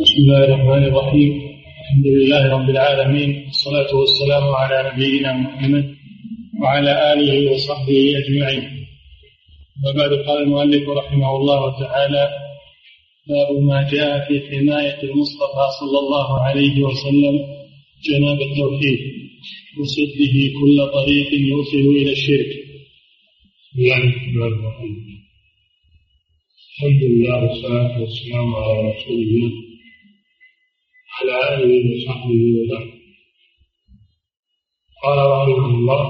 بسم الله الرحمن الرحيم. الحمد لله رب العالمين والصلاة والسلام على نبينا محمد وعلى آله وصحبه أجمعين. وبعد قال المؤلف رحمه الله تعالى باب ما جاء في حماية المصطفى صلى الله عليه وسلم جناب التوحيد وسده كل طريق يوصل إلى الشرك. بسم الله الرحمن الرحيم. الحمد لله والصلاة والسلام على رسول الله على آله وصحبه وبعد قال رحمه الله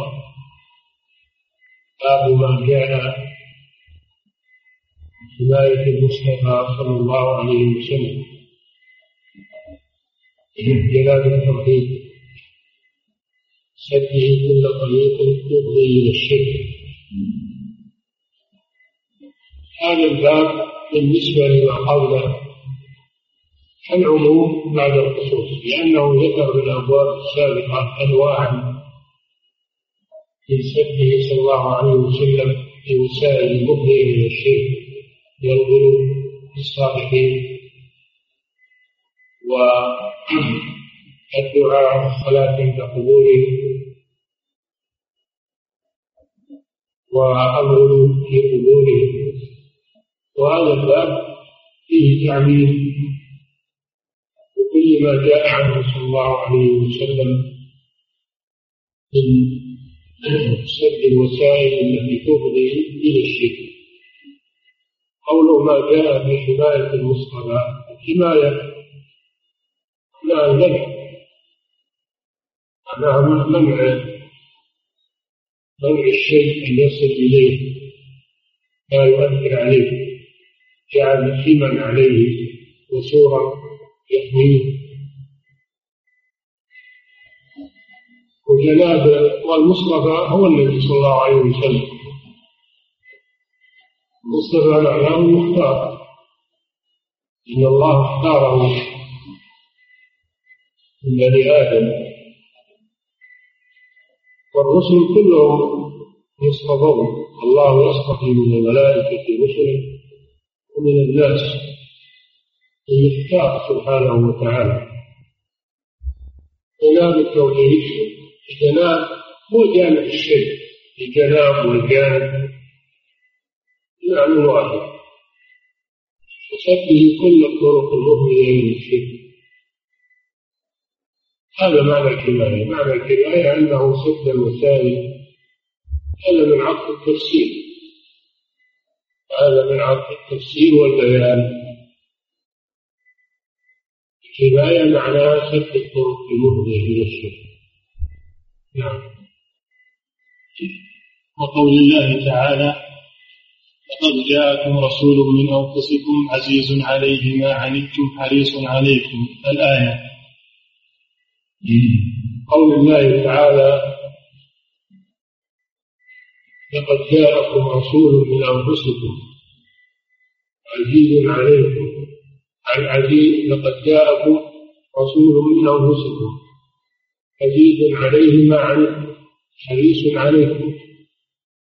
باب ما جاء حماية المصطفى صلى الله عليه وسلم. جلال التوحيد سده كل طريق يفضي إلى الشرك. هذا الباب بالنسبة لما قبله العموم بعد الخصوص لأنه ذكر في الأبواب السابقة أنواعا في سبه صلى الله عليه وسلم في وسائل المبدئ من الشرك والغلو بالصالحين والدعاء والصلاة عند قبوره والغلو في قبوره وهذا الباب فيه تعميم كل ما جاء عنه صلى الله عليه وسلم من سد الوسائل التي تفضي إلى الشرك. قوله ما جاء في حماية المصطفى الحماية لا المنع معناها منع. منع الشيء أن يصل إليه. لا يؤثر عليه. جعل حما عليه وصورا يحميه. وجناب والمصطفى هو النبي صلى الله عليه وسلم. المصطفى معناه المختار. إن الله اختاره. من بني آدم. والرسل كلهم يصطفون الله يصطفي من الملائكة رسلا ومن الناس. المختار سبحانه وتعالى. جناب التوحيد. الجناب هو جانب الشيء الجناب والجانب معنى واحد. وسده كل الطرق المؤمنة من الشرك هذا معنى الكفاية معنى الكفاية أنه سد الوسائل هذا من عقد التفسير. هذا من عقد التفسير والبيان. كفاية معناها سد الطرق المفضية إلى الشرك وقول الله تعالى لقد جاءكم رسول من أنفسكم عزيز عليه ما عنتم حريص عليكم. الآية. قول الله تعالى لقد جاءكم رسول من أنفسكم عزيز عليكم. العزيز لقد جاءكم رسول من أنفسكم. عزيز عليه ما عنتم حريص عليكم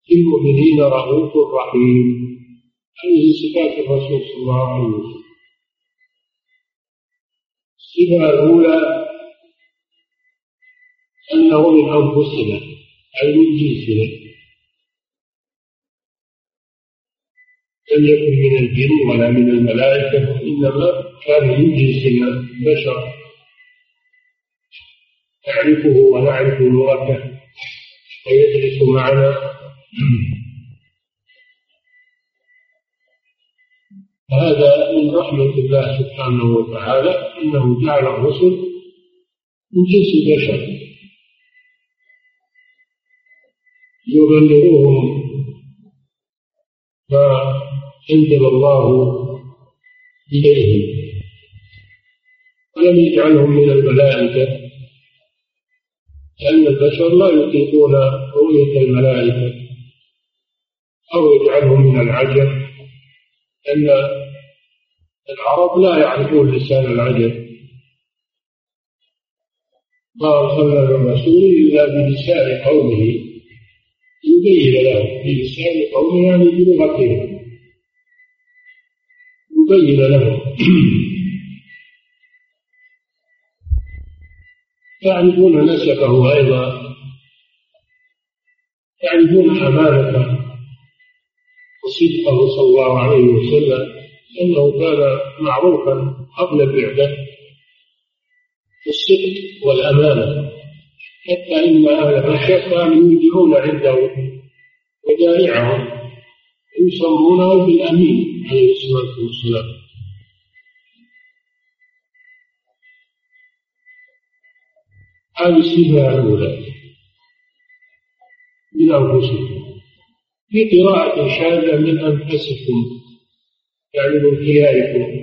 بالمؤمنين رؤوف رحيم. هذه صفات الرسول صلى الله عليه وسلم. الصفة الأولى أنه من أنفسنا أي من جنسنا. لم يكن من الجن ولا من الملائكة إنما كان من جنسنا بشر. نعرفه ونعرف لغته ويجلس معنا. هذا من رحمة الله سبحانه وتعالى أنه جعل الرسل من جنس البشر يبلغوهم ما أنزل الله إليهم. ولم يجعلهم من الملائكة. لأن البشر لا يطيقون رؤية الملائكة أو يجعلهم من العجب لأن العرب لا يعرفون لسان العجب. ما أرسلنا من رسول إلا بلسان قومه يبين لهم بلسان قومه يعني بلغتهم يبين لهم يعرفون نسبه أيضا. يعرفون أمانته وصدقه صلى الله عليه وسلم أنه كان معروفا قبل البعثة بالصدق والأمانة. حتى إن أهل مكة كانوا ينكرون عنده ودائعهم يسمونه بالأمين عليه الصلاة والسلام. هذه الصفة الأولى من أنفسكم. في قراءة شاذة من أنفسكم يعني من خياركم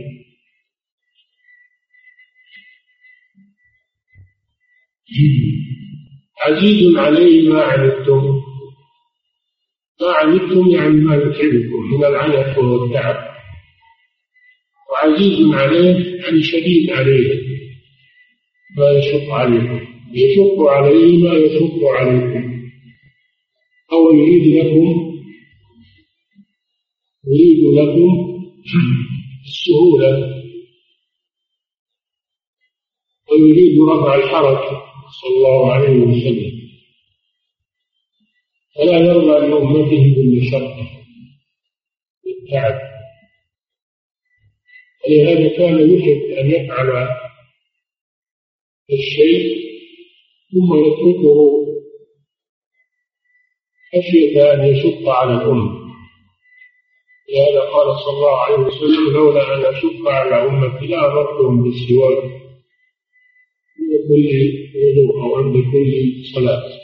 عزيز عليه ما عنتم. ما عنتم يعني ما يتعبكم من العنف والتعب. وعزيز عليه يعني شديد عليه ما يشق عليكم. يشق عليه ما يشق عليكم. أو يريد لكم يريد لكم السهولة. ويريد رفع الحرج صلى الله عليه وسلم. فلا يرضى لأمته بالمشقة بالتعب ولهذا كان يحب أن يفعل الشيء ثم يتركه خشية أن يشق على الأمة. لهذا قال صلى الله عليه وسلم لولا أن أشق على أمتي لأمرتهم بالسواك عند كل وضوء أو عند كل صلاة.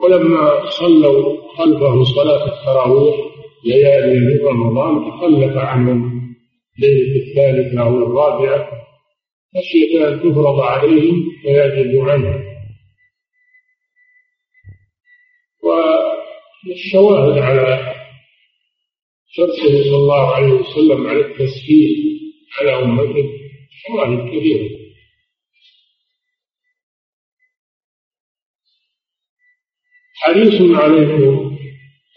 ولما صلوا خلفه صلاة التراويح ليالي من رمضان تخلف عنهم ليلة الثالثة أو الرابعة خشية أن تفرض عليهم فيعجزوا عنها والشواهد على شرطه صلى الله عليه وسلم على التسهيل على أمته شواهد كثيرة. حريص عليكم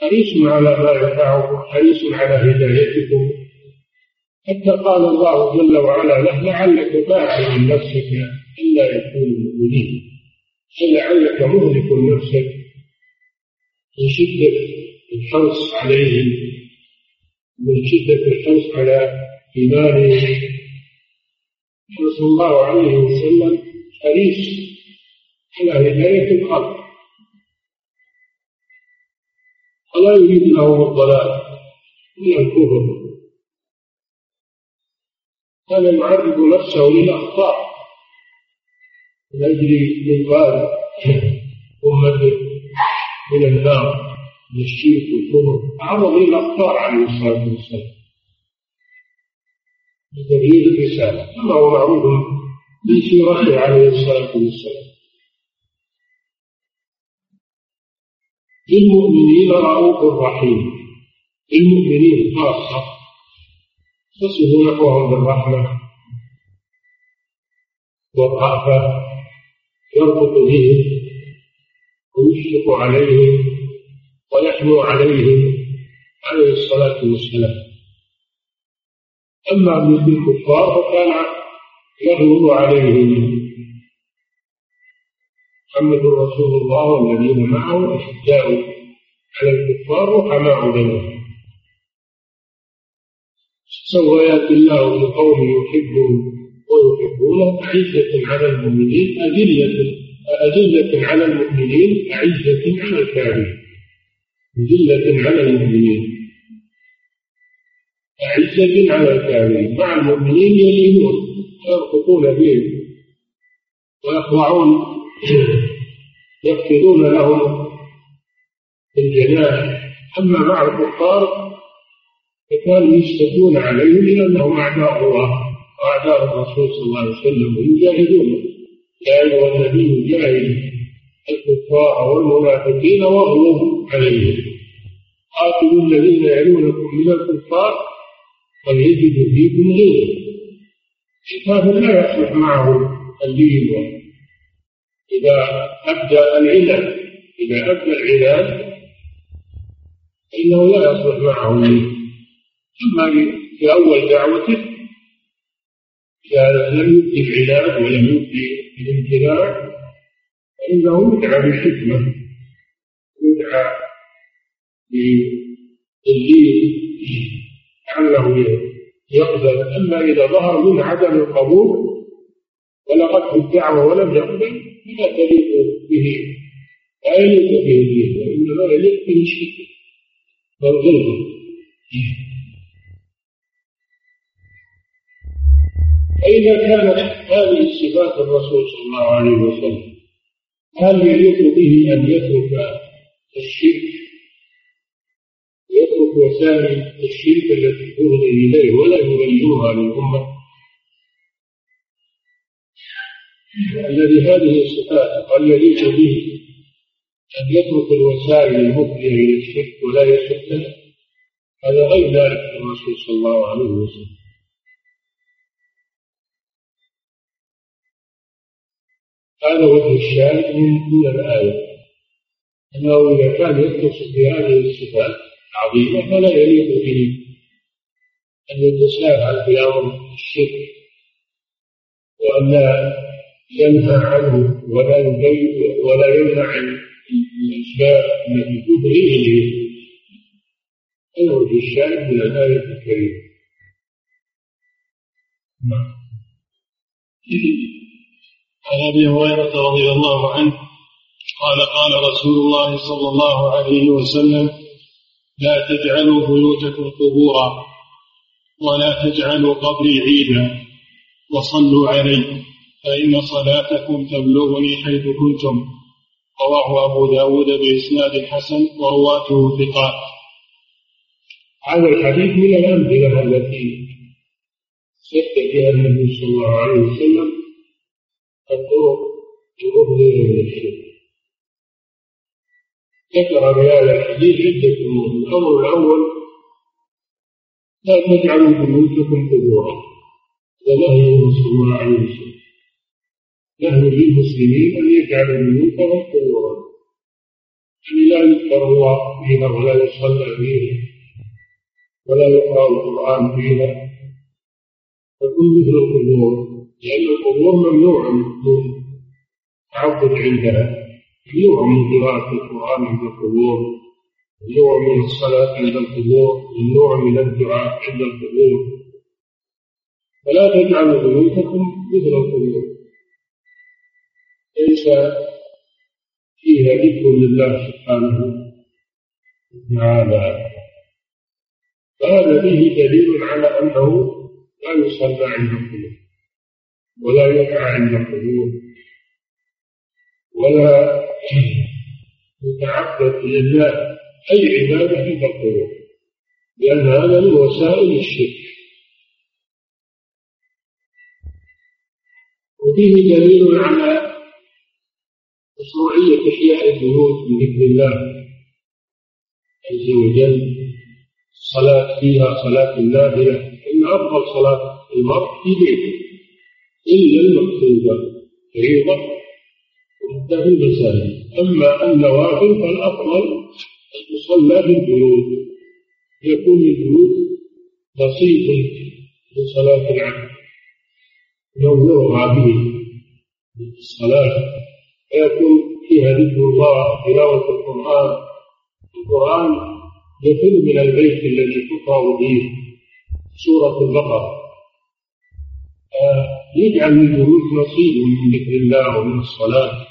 حريص على ما ينفعكم حريص على هدايتكم حتى قال الله جل وعلا له لعلك باعث نفسك إلا يكونوا مؤمنين. فلعلك مهلك نفسك. من شدة الحرص عليهم. من شدة الحرص على إيمانهم. صلى الله عليه وسلم حريص على هداية الخلق. ولا يريد لهم الضلال من الكفر. كان يعرض نفسه للأخطاء. من أجل إنقاذ أمته من النار من الشرك والكفر. تعرض للأخطار عليه الصلاة والسلام. لتبليغ الرسالة. كما هو معروف من سيرته عليه الصلاة والسلام. للمؤمنين رؤوف رحيم. للمؤمنين خاصة. تصف نحوهم بالرحمة والرأفة يربط بهم ويشفق عليهم ويحنو عليهم عليه الصلاة والسلام. أما بالكفار فكان يغلب عليهم محمد رسول الله والذين معه أشداء على الكفار رحماء بينهم. سوف يأتي الله بقوم يحبهم ويحبونه أعزة على المؤمنين أذلة أذلة على المؤمنين أعزة على الكافرين. أذلة على المؤمنين. أعزة على الكافرين. مع المؤمنين يلينون ويرفقون بهم ويخضعون يخفضون لهم الجناح. أما مع الكفار فكانوا يشتكون عليهم لأنهم أعداء الله وأعداء الرسول صلى الله عليه وسلم ويجاهدون. يا أيها النبي الكفار والمنافقين واغلظوا عليهم. قاتلوا الذين يلونكم من الكفار وليجد فيكم غيره هذا لا يصلح معه اللين إذا أبدى العناد إذا أبدى العناد فإنه لا يصلح معه اللين أما في أول دعوته لم يبدي العناد ولم يبدي الامتناع فإنه يدعى بالحكمة يدعى بالدين لعله يقبل. أما إذا ظهر من عدم القبول ولقد الدعوة ولم يقبل فلا تليق به لا يليق به الدين وإنما يليق به الشرك والظلم. فإذا كانت هذه الصفات الرسول صلى الله عليه وسلم؟ هل يليق به أن يترك الشرك؟ يترك وسائل الشرك التي تفضي إليه ولا يبينها للأمة؟ الذي هذه الصفات قد يليق به أن يترك الوسائل المفضية إلى الشرك ولا يشك هذا غير ذلك الرسول صلى الله عليه وسلم. هذا وجه الشاهد من الآية. أنه إذا كان يتصف بهذه الصفات العظيمة فلا يليق به أن يتساهل في أمر الشرك وأن لا ينهى عنه ولا يبين ولا يمنع عن الأسباب التي تدري إليه. هذا وجه الشاهد من الآية الكريمة. نعم. عن أبي هريرة رضي الله عنه قال قال رسول الله صلى الله عليه وسلم لا تجعلوا بيوتكم قبورا ولا تجعلوا قبري عيدا وصلوا علي فإن صلاتكم تبلغني حيث كنتم رواه أبو داود بإسناد حسن ورواته ثقات. هذا الحديث من الأمثلة التي سد فيها النبي صلى الله عليه وسلم المفضية من الشرك ذكر في هذا الحديث عدة أمور الأمر الأول لا تجعلوا بيوتكم قبورا ونهي صلى الله عليه نهي للمسلمين أن يجعلوا بيوتهم قبورا. يعني لا يذكر الله فيها ولا يصلى فيها ولا يقرأ القرآن فيها فكل مثل القبور لأن القبور ممنوع من التعبد عندها ممنوع من قراءة القرآن عند القبور ممنوع من الصلاة عند القبور ممنوع من الدعاء عند القبور. فلا تجعلوا بيوتكم مثل القبور. ليس فيها ذكر لله سبحانه وتعالى. فهذا فيه دليل على أنه لا يصلى عند القبور ولا يقع عند القبور. ولا يتعبد لله. أي عبادة عند القبور لأن هذا من وسائل الشرك. وفيه دليل على مشروعية إحياء البيوت بذكر الله عز وجل. الصلاة فيها صلاة النافلة إن أفضل صلاة المرء في بيته. إلا المقصودة فريضة. في المساجد أما النوافل فالأفضل أن تصلى في البيوت يكون البيوت بسيط لصلاة العبد يرغى به الصلاة فيكون فيها ذكر الله تلاوة القرآن القرآن يكون من البيت الذي تقرأ به سورة البقرة. يجعل للبيوت نصيب من ذكر الله ومن الصلاة.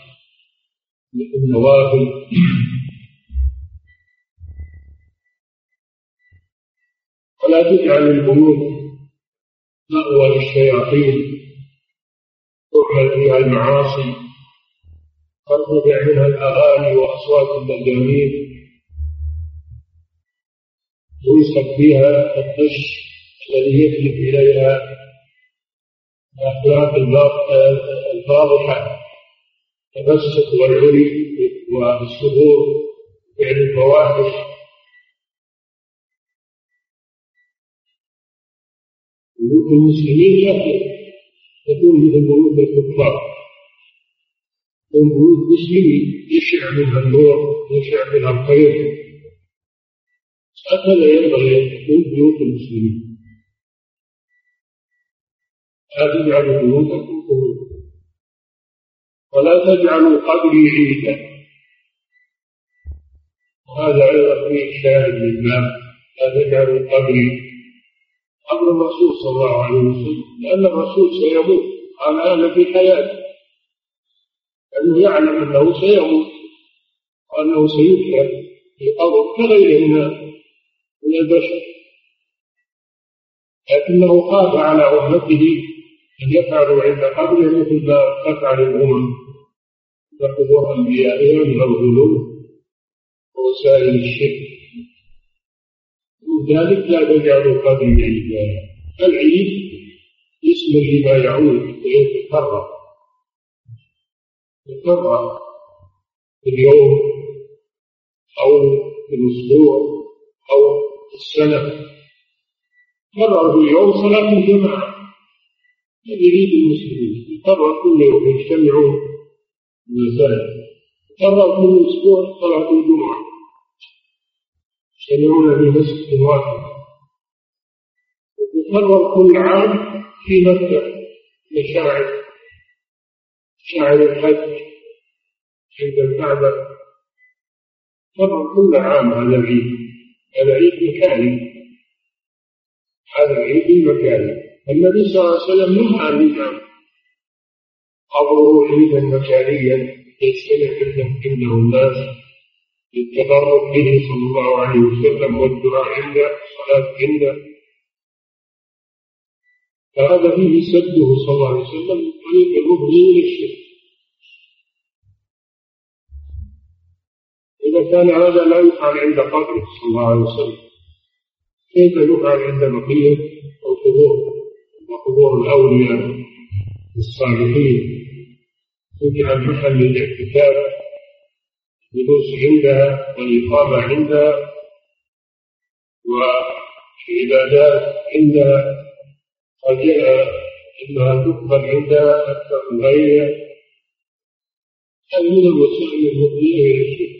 من النوافل ولا تجعل البيوت مأوى للشياطين تعمل فيها المعاصي. ترتفع منها الأغاني وأصوات المجانين. وينسب فيها الدش الذي يجلب إليها. الأخلاق الفاضحة. التبسط والعري والصدور فعل الفواحش. بيوت المسلمين لا تكون مثل بيوت الكفار. تكون بيوت مسلمين. يشع منها النور يشع منها الخير هكذا ينبغي ان تكون بيوت المسلمين. لا تجعلوا بيوتكم. قبورا ولا تجعلوا قبري عيدا. وهذا أيضا فيه شاهد للباب لا تجعلوا قبري. قبر الرسول صلى الله عليه وسلم. لأن الرسول سيموت. الآن في حياته لأنه يعلم أنه سيموت. وأنه سيحيا في قبر كغيره من البشر. لكنه خاف على أمته أن يفعلوا عند قبره مثل ما تفعل الأمم. بقبور أنبيائها من الغلو ووسائل الشرك. ذلك لا تجعلوا قبري عيدا العيد اسم لما يعود ويتكرر يتكرر في اليوم أو في الأسبوع أو في السنة. مرة في اليوم صلاة الجماعة عيد المسلمين يقرر كل يوم يجتمعون يقرر كل أسبوع صلاة الجمعة. يجتمعون في مسجد واحد يقرر كل عام في مكة مشاعر شاعر الحج عند الكعبة. يقرر كل عام هذا العيد. هذا عيد مكاني. هذا العيد المكاني النبي صلى الله عليه وسلم نهى عن قبره عيدا مكانيا يجتمع عنده الناس للتقرب به صلى الله عليه وسلم والدعاء عنده الصلاة عنده فهذا فيه سده صلى الله عليه وسلم طريق المفضي إلى الشرك إذا كان هذا لا يفعل عند قبره صلى الله عليه وسلم كيف يفعل عند بقية القبور وقبور الأولياء الصالحين؟ تجعل محل للاعتكاف الجلوس عندها والإقامة عندها والعبادات عندها وجاء إنها تقبل عندها أكثر من غيرها. من الوسائل المؤذيه إلى الشرك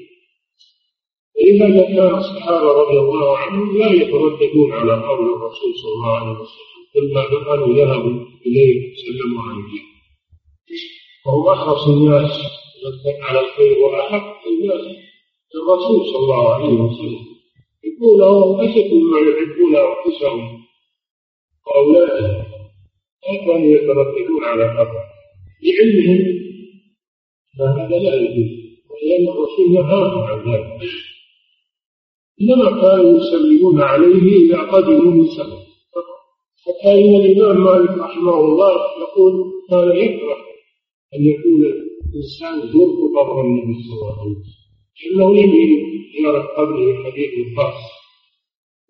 ولهذا كان الصحابة رضي الله عنهم لا يترددون على قول الرسول صلى الله عليه وسلم؟ كل ما دخلوا ذهبوا إليه سلموا عليه وهو أحرص الناس على الخير وأحق الناس. الرسول صلى الله عليه وسلم يقول لهم اشد ما يحبون أنفسهم؟ وأولاده ما كانوا يترددون على القبر لعلمهم فهذا لا يجوز ولأن الرسول نهاهم عن ذلك. إنما كانوا يسلمون عليه إذا قدموا من حتى إن الإمام مالك رحمه الله يقول كان يكره أن يكون الإنسان يزور قبر النبي صلى الله عليه وسلم لأنه يميل زيارة قبره حديث خاص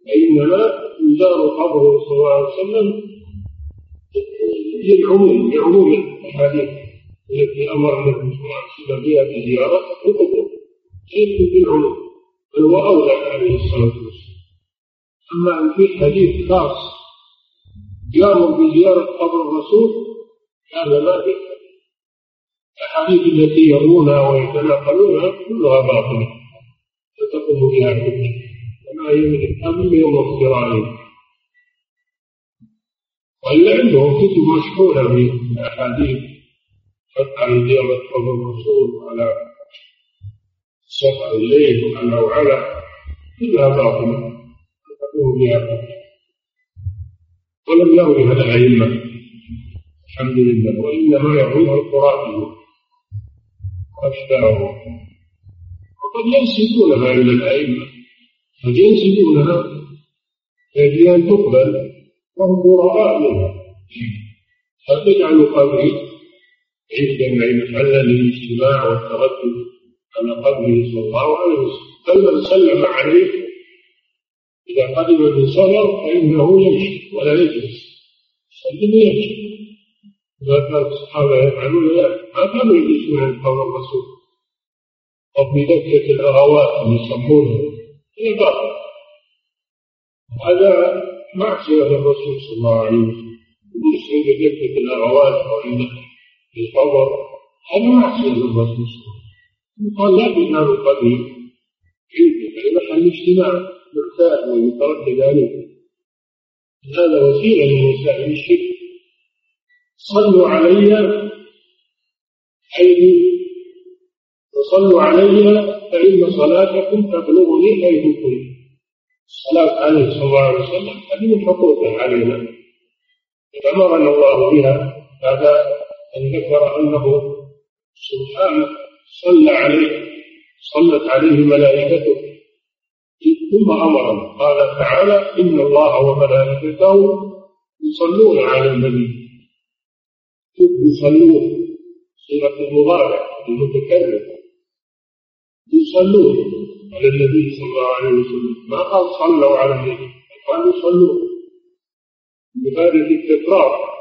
وإنما يزار قبره صلى الله عليه وسلم للعموم لعموم الأحاديث التي أمر النبي صلى الله عليه وسلم بها بزيارة القبور في العموم بل هو عليه الصلاة والسلام. أما أن في حديث خاص يأمر بزيارة قبر الرسول هذا ما في الأحاديث التي يرونها ويتناقلونها كلها باطلة. فتقوم بها الحجة كما يملك أمن يوم افترائه وإلا عندهم كتب مشهورة من الأحاديث حتى عن زيارة قبر الرسول وعلى سفر الليل وعلى وعلى كلها باطلة. تقوم بها ولم يروها الأئمة الحمد لله. وإنما يرويها القرآن. وأشباهه وقد ينسبونها إلى الأئمة. قد ينسبونها يجب أن تقبل وهم براء منها. قد يجعلوا قبري عيدا محلا للاجتماع والتردد على قبره صلى الله عليه وسلم؟ بل سلم عليه إذا قدم من سفر فإنه يمشي ولا يجلس. يسلم يمشي. إذا كان الصحابة يفعلون ذلك ما كانوا يجلسون عند قبر الرسول. وفي دكة الأغوات يسمونها. هي باطل هذا معصية للرسول صلى الله عليه وسلم. يجلس عند دكة الأغوات أو عند القبر. هذا معصية للرسول صلى الله عليه وسلم. قال لا تجعل القبر في محل اجتماع مرتاح ويتردد عليه. هذا وسيلة من وسائل الشرك صلوا علي حيث وصلوا علي فإن صلاتكم تبلغني حيث كنت الصلاة عليه صلى الله عليه وسلم هذه من حقوقه علينا أمرنا الله بها هذا أن ذكر أنه سبحانه صلى عليه صلت عليه ملائكته. ثم أمرنا قال تعالى إن الله وملائكته يصلون على النبي. يصلون صيغة المضارع المتكرر يصلون على النبي صلى الله عليه وسلم. ما قال صلوا على النبي قال يصلون. بهذه التكرار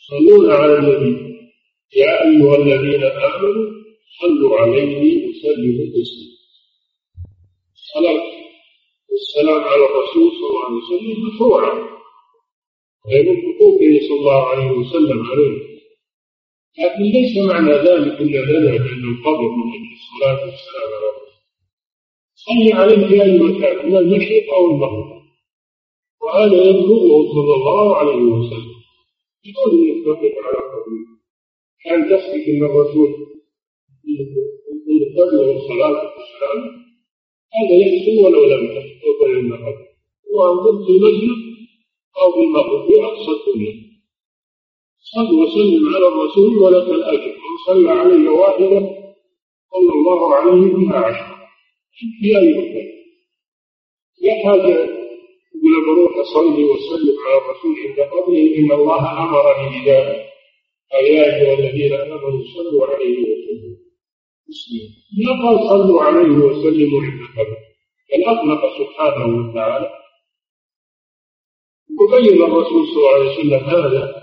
يصلون على النبي. يا أيها الذين آمنوا صلوا عليه وسلموا تسليما. الصلاة والسلام على الرسول صلى الله عليه وسلم مشروعة وهي من حقوقه صلى الله عليه وسلم عليه. لكن ليس معنى ذلك إلا لنا بان القبر من الصلاة والسلام على الرسول صلي عليه في اي مكان من المشرق أو المغرب. وهذا يبلغه صلى الله عليه وسلم. بدون إن يتفق على قبره. كان تثبت إن الرسول يبلغ الصلاة والسلام هذا يحصل ولو لم تحصل المغرب وان في المسجد في اقصى الدنيا صل وسلم على الرسول ولك الاجر من صلى علي واحدة صلى الله عليه بها عشرة في اي مكان لا حاجة يقول بروح اصلي وسلم على الرسول عند قبره. إن الله أمرني بذلك. يا أيها الذين آمنوا صلوا عليه وسلموا. لا قال صلوا عليه وسلموا عند قبره. بل اطلق سبحانه وتعالى وبين الرسول صلى الله عليه وسلم هذا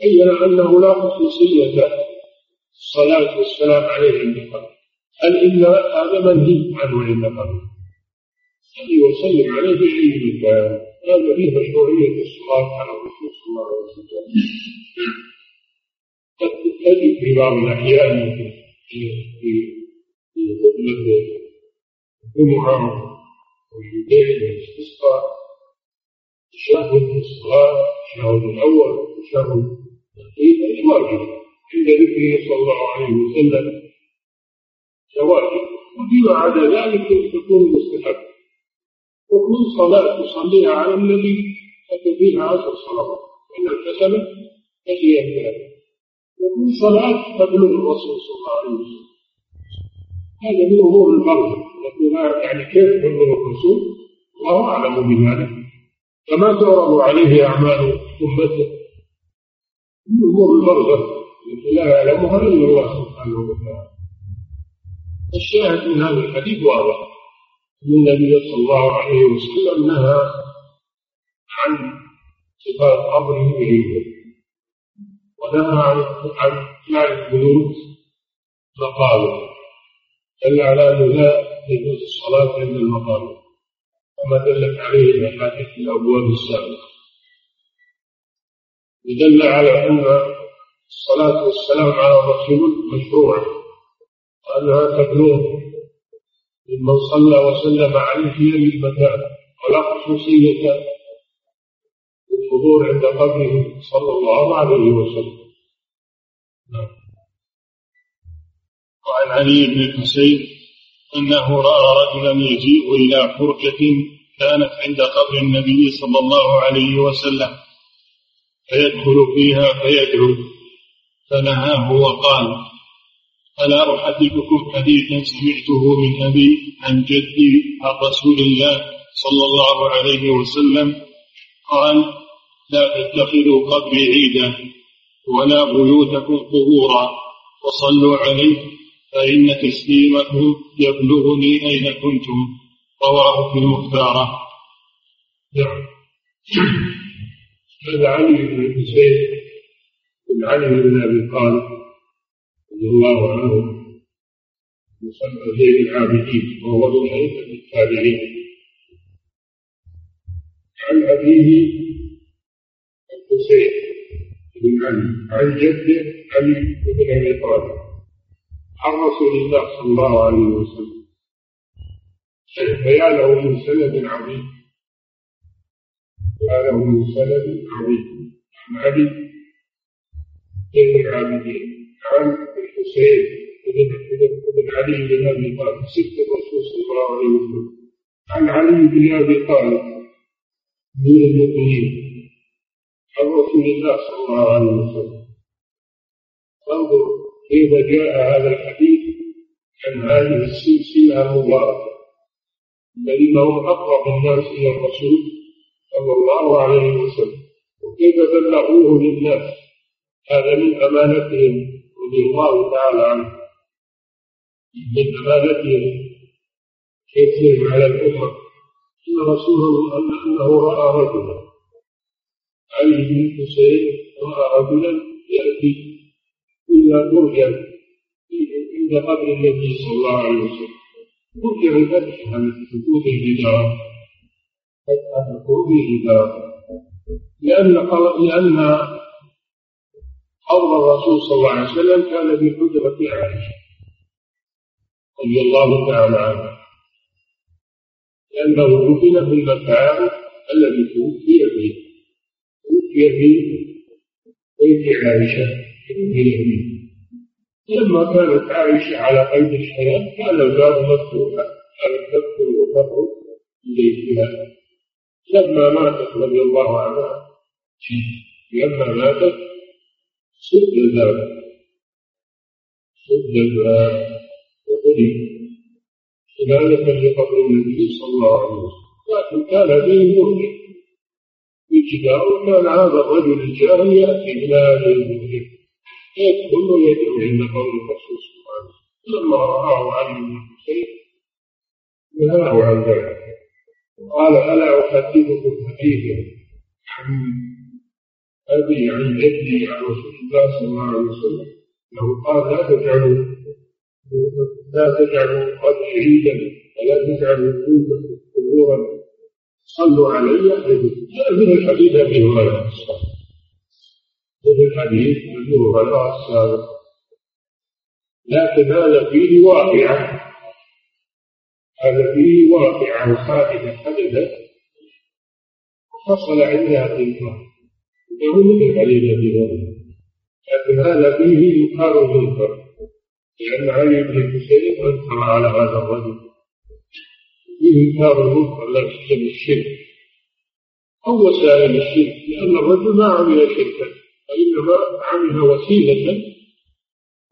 بين أنه لا خصوصية الصلاة والسلام عليه عند القبر بل إن هذا منهي عنه عند القبر صلي وسلم عليه في أي مكان هذا فيه مشروعية الصلاة على الرسول صلى الله عليه وسلم. قد تجد في بعض الأحيان في في خطبة الجمعة وفي بيت الاستسقاء تشهد الصلاة التشهد الأول والتشهد هي واجب عند ذكره صلى الله عليه وسلم. واجب وفيما عدا ذلك تكون مستحب. وكل صلاة تصليها على النبي فتكفيها عشر صلوات. وإن التسمت فهي ذلك. وكل صلاة تبلغ الرسول صلى الله عليه وسلم. هذا من أمور الفرض يعني كيف تبلغ الرسول؟ الله أعلم بذلك. فما تعرض عليه أعمال أمته. أمور البرزخ التي لا يعلمها إلا الله سبحانه وتعالى. الشاهد من هذا الحديث واضح. أن النبي صلى الله عليه وسلم نهى عن صفات قبره بعيدا ونهى عن عن جعل البيوت. مقابر دل على انه لا يجوز الصلاة عند المقابر كما دلت عليه الاحاديث في الابواب السابقه يدل على أن الصلاة والسلام على الرسول مشروعة وأنها تبلغ ممن صلى وسلم عليه في أي مكان ولا خصوصية الحضور عند قبره صلى الله عليه وسلم نعم. وعن علي بن الحسين أنه رأى رجلا يجيء إلى حركة كانت عند قبر النبي صلى الله عليه وسلم فيدخل فيها فيدعو فنهاه وقال ألا أحدثكم حديثا سمعته من أبي عن جدي عن رسول الله صلى الله عليه وسلم؟ قال لا تتخذوا قبري عيدا ولا بيوتكم قبورا وصلوا عليه فإن تسليمكم يبلغني أين كنتم رواه في المختارة نعم. هذا علي بن الحسين بن علي بن أبي طالب رضي الله عنه. يسمى زين العابدين وهو من أئمة التابعين. عن أبيه الحسين بن علي. عن جده علي بن أبي طالب. عن رسول الله صلى الله عليه وسلم. بيانه من سند عظيم. هذا من سند عظيم. عن علي بن العابدين عن الحسين بن علي بن أبي طالب ست الرسول صلى الله عليه وسلم. عن علي بن أبي طالب من المؤمنين. عن رسول الله صلى الله عليه وسلم. انظر كيف جاء هذا عن هذه السلسله المباركه الذين هم اقرب الناس إلى الرسول صلى الله عليه وسلم وكيف بلغوه للناس هذا من امانتهم رضي الله تعالى عنه من امانتهم كيفهم على الامه ان رسوله انه راى رجلا علي بن الحسين راى رجلا ياتي إلى برجا عند قبر النبي صلى الله عليه وسلم. ذكر الفتح عن سقوط الجدار فتح سقوط الجدار لأن لأن قول الرسول صلى الله عليه وسلم كان بقدرة عائشة رضي الله تعالى عنها. لأنه دفن في المكان الذي توفي فيه. توفي في بيت عائشة في لما كانت عائشة على قيد الحياة كان الباب مفتوحا كانت تدخل وتخرج إليها. لما ماتت رضي الله عنها لما ماتت سد الباب. سد الباب. وقضي خلالة لقبر النبي صلى الله عليه وسلم. لكن كان مهلك. في جدار وكان هذا الرجل الجاهل يأتي إلى هذه المهلك يدخل ويدعو عند قول الرسول صلى الله عليه وسلم لما رآه علي بن الحسين نهاه عن ذلك قال ألا أحدثكم حديثا عن أبي عن جدي عن رسول الله صلى الله عليه وسلم؟ له قال لا تجعلوا لا تجعلوا قد عيدا ولا تجعلوا قبورا. صلوا علي. هذا الحديث أبي هريرة. وفي الحديث يذكرها الله السابق لكن هذا فيه واقعة. هذا فيه واقعة خالدة حدثت حصل عندها وهو مثل حديث أبي لكن هذا فيه إنكار المنكر لأن علي بن الحسين أنكر على هذا الرجل. فيه إنكار المنكر لا الشرك. أو وسائل الشرك لأن الرجل ما عمل شركا. وإنما عمل وسيلة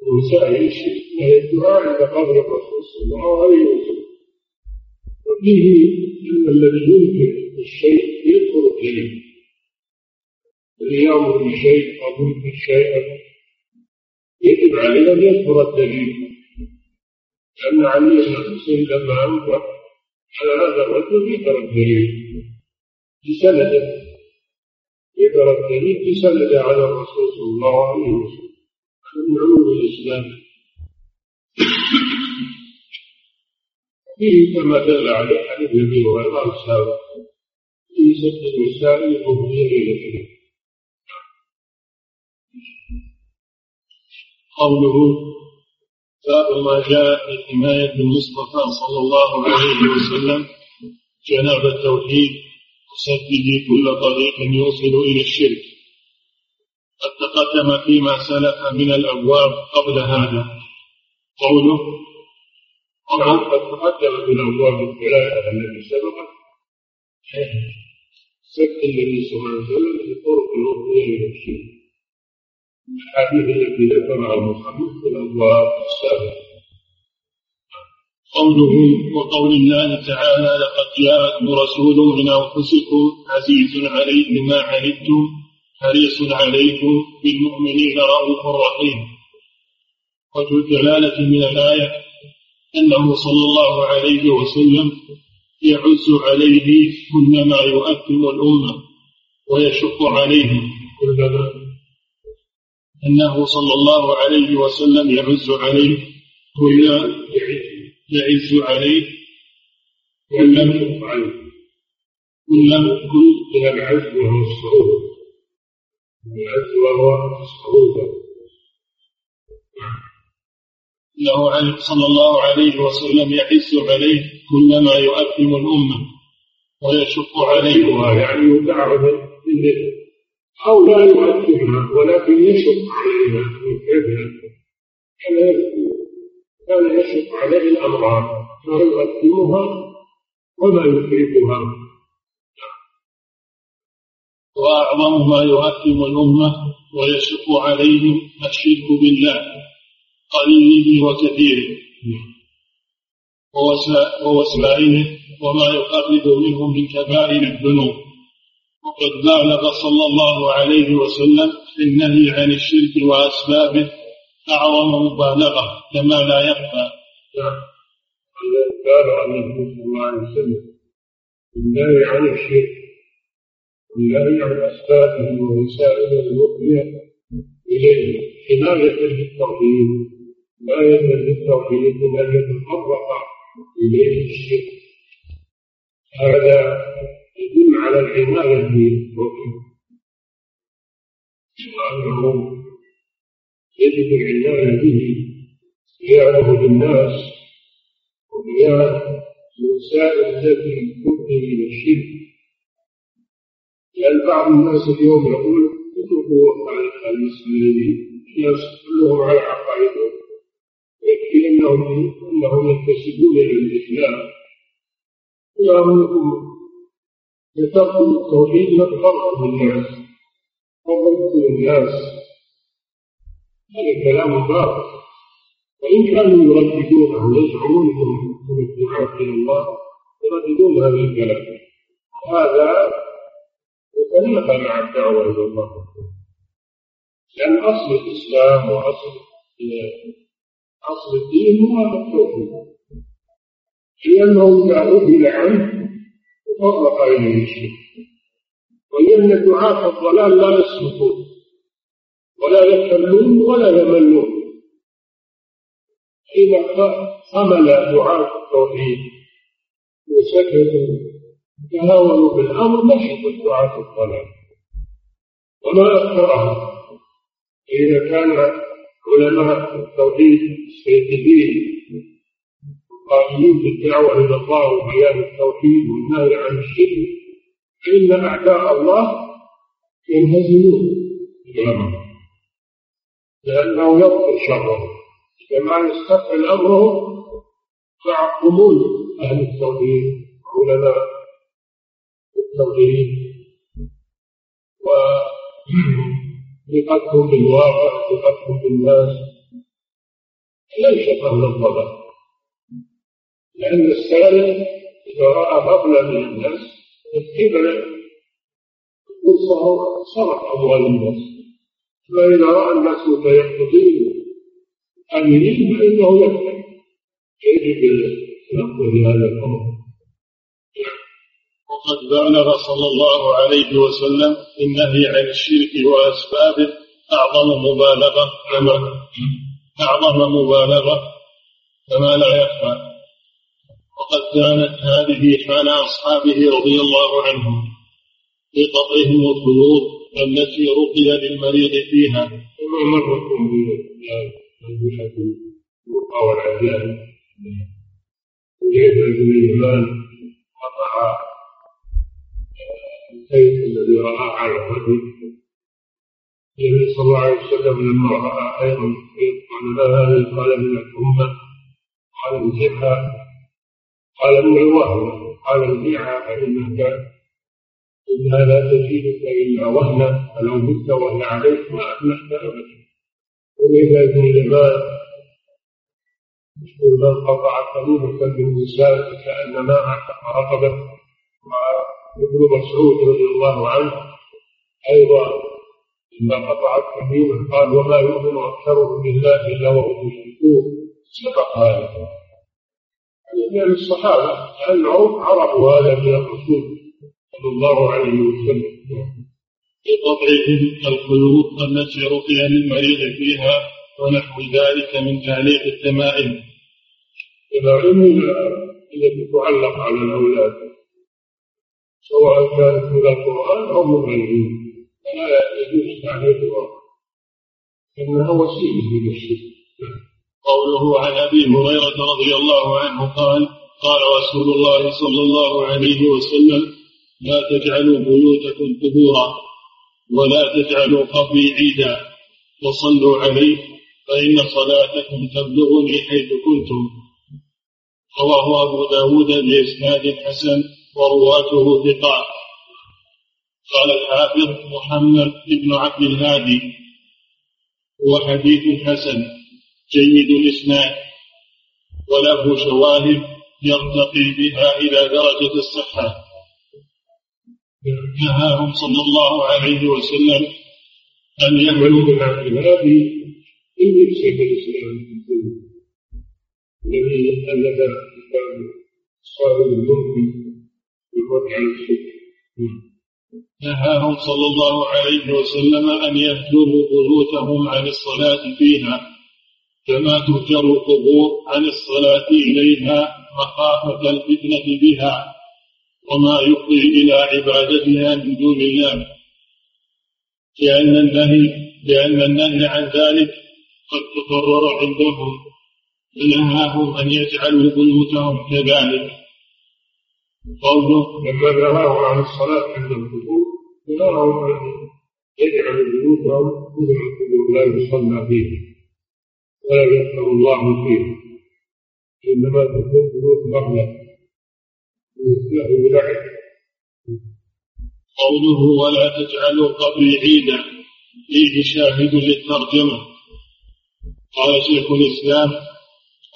من وسائل الشرك وهي الدعاء عند قبر الرسول صلى الله عليه وسلم. وفيه أن الذي ينكر الشيء يذكر الدليل الذي يأمر بشيء أو ينكر شيئا يجب عليه أن يذكر الدليل لأن علي بن الحسين لما أنكر على هذا الرجل ذكر الدليل بسنده ذكر الدليل بسند على الرسول صلى الله عليه وسلم من علوم الاسلام فيه كما دل عليه حديث ابي هريره السابق في سد النساء المهديه اليه قوله باب ما جاء في حماية المصطفى صلى الله عليه وسلم جناب التوحيد سددي كل طريق يوصل إلى الشرك. قد تقدم فيما سلف من الأبواب قبل هذا. قوله قد تقدم من الأبواب الثلاثة التي سبقت سد النبي صلى الله عليه وسلم الوصول إلى الشرك. الحديث التي ذكرها المصنف في الأبواب السابقة. قوله وقول الله تعالى لقد جاءكم رسول من أنفسكم عزيز عليه ما عنتم حريص عليكم بالمؤمنين رؤوف رحيم. وجه الدلاله من الآية أنه صلى الله عليه وسلم يعز عليه كل ما يؤثم الأمة ويشق عليهم. كلما أنه صلى الله عليه وسلم يعز عليه كل يعز عليه ولم يفعل كل كل من العز وهو الصعود العز وهو الصعود إنه صلى الله عليه وسلم يحس عليه كل ما يؤثم الأمة ويشق عليه. يعني يتعرض أو لا يؤثرها ولكن يشق عليها كان كان يشق عليه الأمرار ما يؤثرها وما يفرقها وأعظم ما يؤثم الأمة ويشق عليهم الشرك بالله قليله وكثيره ووسائله وما يقرب منهم من كبائر الذنوب. وقد بالغ صلى الله عليه وسلم في النهي عن الشرك وأسبابه أعظم مبالغة كما لا يخفى. نعم بالغ النبي صلى الله عليه وسلم النهي عن الشرك والنهي عن أسبابه ووسائله المؤمنة إليه حماية للتوحيد حماية للتوحيد من أن يتفرق إليه الشرك. هذا يدل على العناية بالتوحيد وأنه يجب العناية به قيامه بالناس وقيام الوسائل التي تؤدي إلى الشرك. لأن بعض الناس اليوم يقول اتركوا المسلمين الناس كلهم على عقائدهم يكفي أنهم أنهم ينتسبون إلى الإسلام. وهم يتركوا التوحيد يتفرق بالناس وضبط الناس. هذا كلام باطل وان كانوا يرددونه انهم من الدعاة إلى الله يرددون هذا الكلام. هذا يتنافى مع الدعوة إلى الله. لأن أصل الإسلام وأصل أصل الدين هو التوحيد لأنه إذا عدل عنه فرق إليه الشرك وإن دعاة الضلال لا يسلكون ولا يكلون ولا يملون إذا حمل دعاة التوحيد وسكتوا تهاونوا بالأمر نشط دعاة الضلال. وما أكثرهم. إذا كان علماء التوحيد السيدين قائمين بالدعوة إلى الله وبيان التوحيد والنهي عن الشرك فإن أعداء الله ينهزمون. لأنه يبطل شره. كما يستقبل أمره فيعقبون أهل التوحيد علماء التوحيد. وثقتهم بالواقع ثقتهم بالناس. ليس أهل الضلال. لأن السارق إذا رأى مبلغ من الناس يتبع. يقول صرف أموال الناس. فإذا رأى الناس متيقظين آمنين فإنه يتبع يجب التنقل بهذا الأمر. وقد بلغ صلى الله عليه وسلم النهي عن الشرك وأسبابه أعظم مبالغة كما أعظم مبالغة كما لا يخفى. وقد كانت هذه حال أصحابه رضي الله عنهم في قطعهم الخيوط التي رقي للمريض فيها. وما مركم بالجحة والعزائم وجيد بن اليمان قطع السيف الذي رآه على الرجل. النبي صلى الله عليه وسلم لما رأى أيضا قال لا هذا قال من الأمة. قال امسكها قال ابن الوهن قال ارجعها فإنك إنها لا تزيدك إلا وهنا فلو مت وهن عليك ما أفلحت أبدا. وإذا ابن الإمام يقول من قطع تميمة بالنساء كأنما أعتق رقبة وابن مسعود رضي الله عنه أيضا لما قطع التميمة قال وما يؤمن أكثرهم بالله إلا وهم مشركون. سبق هذا. من الصحابة أنهم عرفوا هذا من الرسول. صلى الله عليه وسلم. بقطعهم القلوب التي رقي للمريض فيها ونحو ذلك من تعليق التمائم التمائم التي تعلق على الأولاد. سواء كانت من القرآن أو من غيره. فلا يجوز تعليقها إنها وسيلة من الشرك قوله عن أبي هريرة رضي الله عنه قال قال رسول الله صلى الله عليه وسلم لا تجعلوا بيوتكم قبورا ولا تجعلوا قبري عيدا وصلوا عليه فإن صلاتكم تبلغني حيث كنتم. رواه أبو داود بإسناد حسن ورواته ثقات قال الحافظ محمد بن عبد الهادي هو حديث حسن جيد الإسناد وله شواهد يرتقي بها إلى درجة الصحة. نهاهم صلى الله عليه وسلم أن يعملوا بالهادي إن شيخ الإسلام الذي ألف كتاب صاحب والرد على الشرك نهاهم صلى الله عليه وسلم أن يهجروا بيوتهم عن الصلاة فيها كما تهجر القبور عن الصلاة إليها مخافة الفتنة بها. وما يفضي إلى عبادتها من دون الله. لأن النهي لأن النهي عن ذلك قد تقرر عندهم فنهاهم أن يجعلوا بيوتهم كذلك. قوله لما نهاهم عن الصلاة عند القبور نهاهم أن يجعلوا بيوتهم مثل القبور لا يصلى فيه ولا يذكر الله فيه. إنما تكون بيوت مغلق قوله ولا تجعلوا قبري عيدا فيه شاهد للترجمة. قال شيخ الإسلام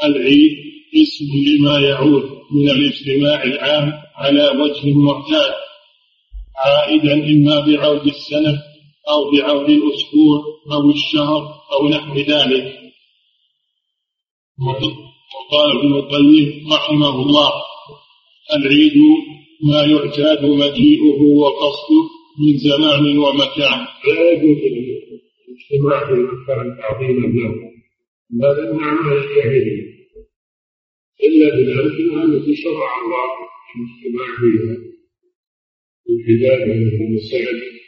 العيد اسم لما يعود من الاجتماع العام على وجه معتاد عائدا إما بعود السنة أو بعود الأسبوع أو الشهر أو نحو ذلك. وقال ابن القيم رحمه الله العيد ما يعتاد مجيئه وقصده من زمان ومكان. لا يجوز الاجتماع في المكان تعظيما له هذا من اعمال الجاهليه إلا بالأمكنة التي شرع الله الاجتماع فيها. العباده في المساجد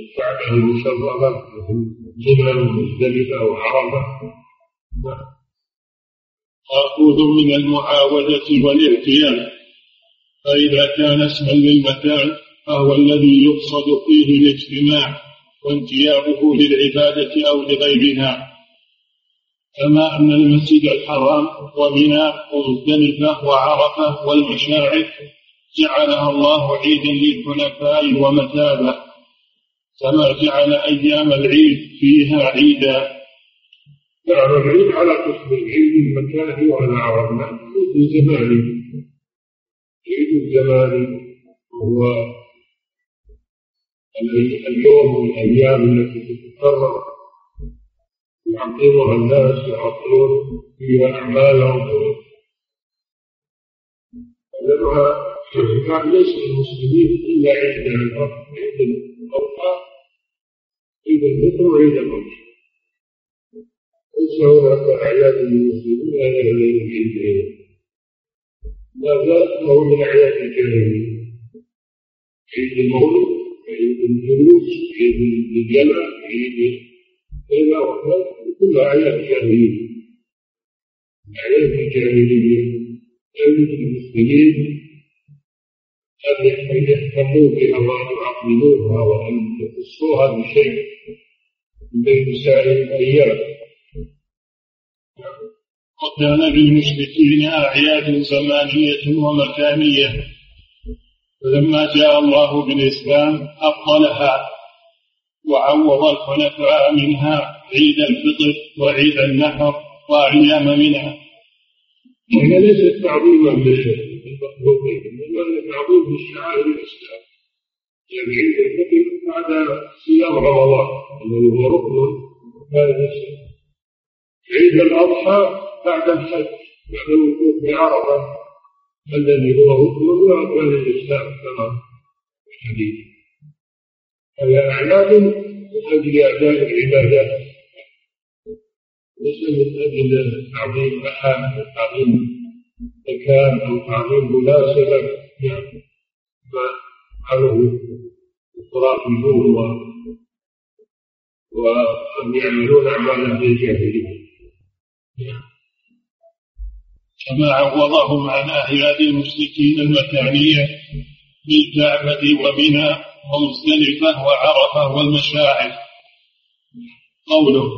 الكعبه المشرفه مثل منى ومزدلفه وعرفة. مأخوذ من المعاودة والاعتياد فإذا كان اسما للمكان فهو الذي يقصد فيه الاجتماع وانتيابه للعبادة أو لغيرها. كما أن المسجد الحرام ومنى ومزدلفة وعرفة والمشاعر جعلها الله عيدا للحنفاء ومثابة كما جعل أيام العيد فيها عيدا. نعم العيد على قسم العيد المكاني وأنا عرفنا عيد الزماني عيد الزماني وهو اليوم والأيام التي تتكرر. يعظمها الناس يعطلون فيها أعمالهم لأنها كان ليس للمسلمين إلا عيد عيد الأضحى عيد الفطر وعيد الأضحى ليس هناك أعياد للمسلمين غير العيدين لا هو من أعياد الجاهلية عيد المولد عيد الجلوس عيد الجمع عيد كذا وكذا كلها أعياد الجاهلية أعياد الجاهلية أعياد المسلمين أن يهتموا بها وأن يعظموها وأن يخصوها بشيء من سائر الأيام. وكان للمشركين أعياد زمانية ومكانية. فلما جاء الله بالإسلام أبطلها وعوض الخلفاء منها عيد الفطر وعيد النحر وأيام منها وهي ليست تعظيما للمخلوقين انما تعظيم للشعائر الإسلام. يعني عيد الفطر بعد صيام رمضان الذي هو ركن الاسلام عيد الأضحى بعد الحج بعد الوقوف بعرفة الذي هو ركن من أركان الإسلام كما في الحديث. هذا أعياد من أجل أداء العبادات ليس من أجل تعظيم أحد أو تعظيم مكان أو تعظيم مناسبة يعني ما فعله الخرافيون وهم يعملون أعمالا في الجاهلية. كما عوضهم عن أعياد المشركين المكانية بالكعبة ومنى ومزدلفة وعرفة والمشاعر. قوله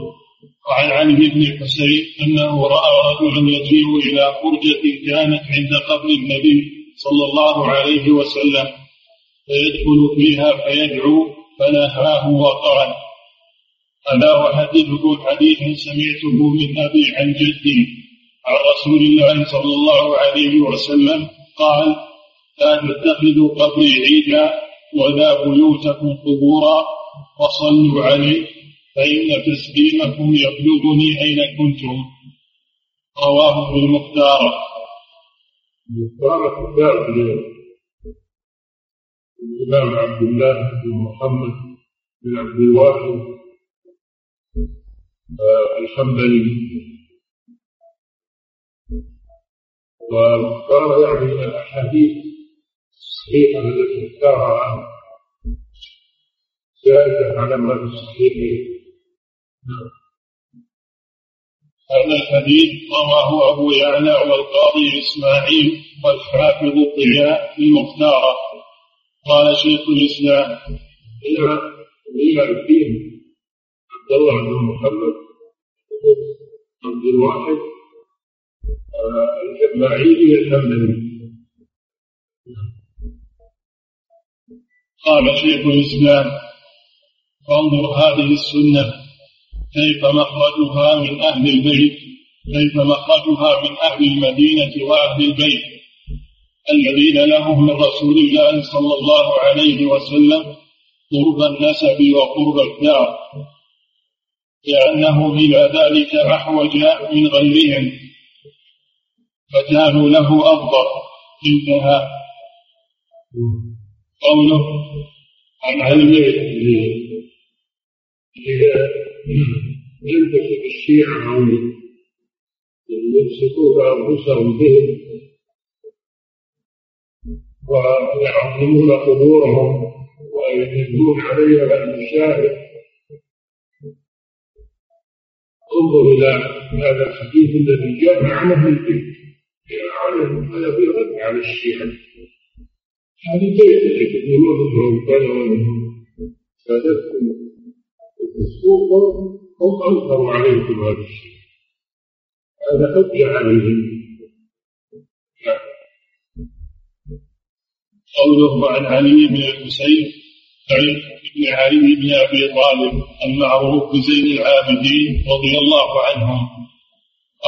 وعن علي بن الحسين أنه رأى رجلا يجيء إلى فرجة كانت عند قبر النبي صلى الله عليه وسلم فيدخل فيها فيدعو فنهاه وقال ألا أحدثكم حديثا سمعته من أبي عن جدي عن رسول الله صلى الله عليه وسلم قال لا تتخذوا قبري عيدا ولا بيوتكم قبورا وصلوا عليه فإن تسليمكم يبلغني أين كنتم. رواه ابن المختار. الإمام عبد الله بن محمد بن عبد الواحد آه، الحنبلي. وقال يعني الأحاديث الصحيحة التي اختارها زادت على ما في الصحيحين هذا الحديث رواه أبو يعلى والقاضي إسماعيل والحافظ الضياء في المختارة. قال شيخ الإسلام. إلى إلى الدين. عبد الله بن محمد. عبد الواحد. الجماعي الحنبلي قال شيخ الإسلام فانظر هذه السنة كيف مخرجها من أهل البيت كيف مخرجها من أهل المدينة وأهل البيت. الذين لهم من رسول الله صلى الله عليه وسلم قرب النسب وقرب الدار لأنه إلى ذلك أحوج من غيرهم. فكانوا له أفضل. انتهى قوله عن إذا ينتسب الشيعة أو يمسكون أنفسهم بهم ويعظمون قبورهم ويجدون عليها المشاهد. انظر إلى هذا الحديث الذي جاء عن البيت. هذا في رد على الشيعة هذه انهم كذا وانهم سادتكم السوق هم انكروا عليكم هذا الشيء هذا حجه عليهم قوله عن علي بن الحسين بن علي بن ابي طالب المعروف بزين العابدين رضي الله عنهم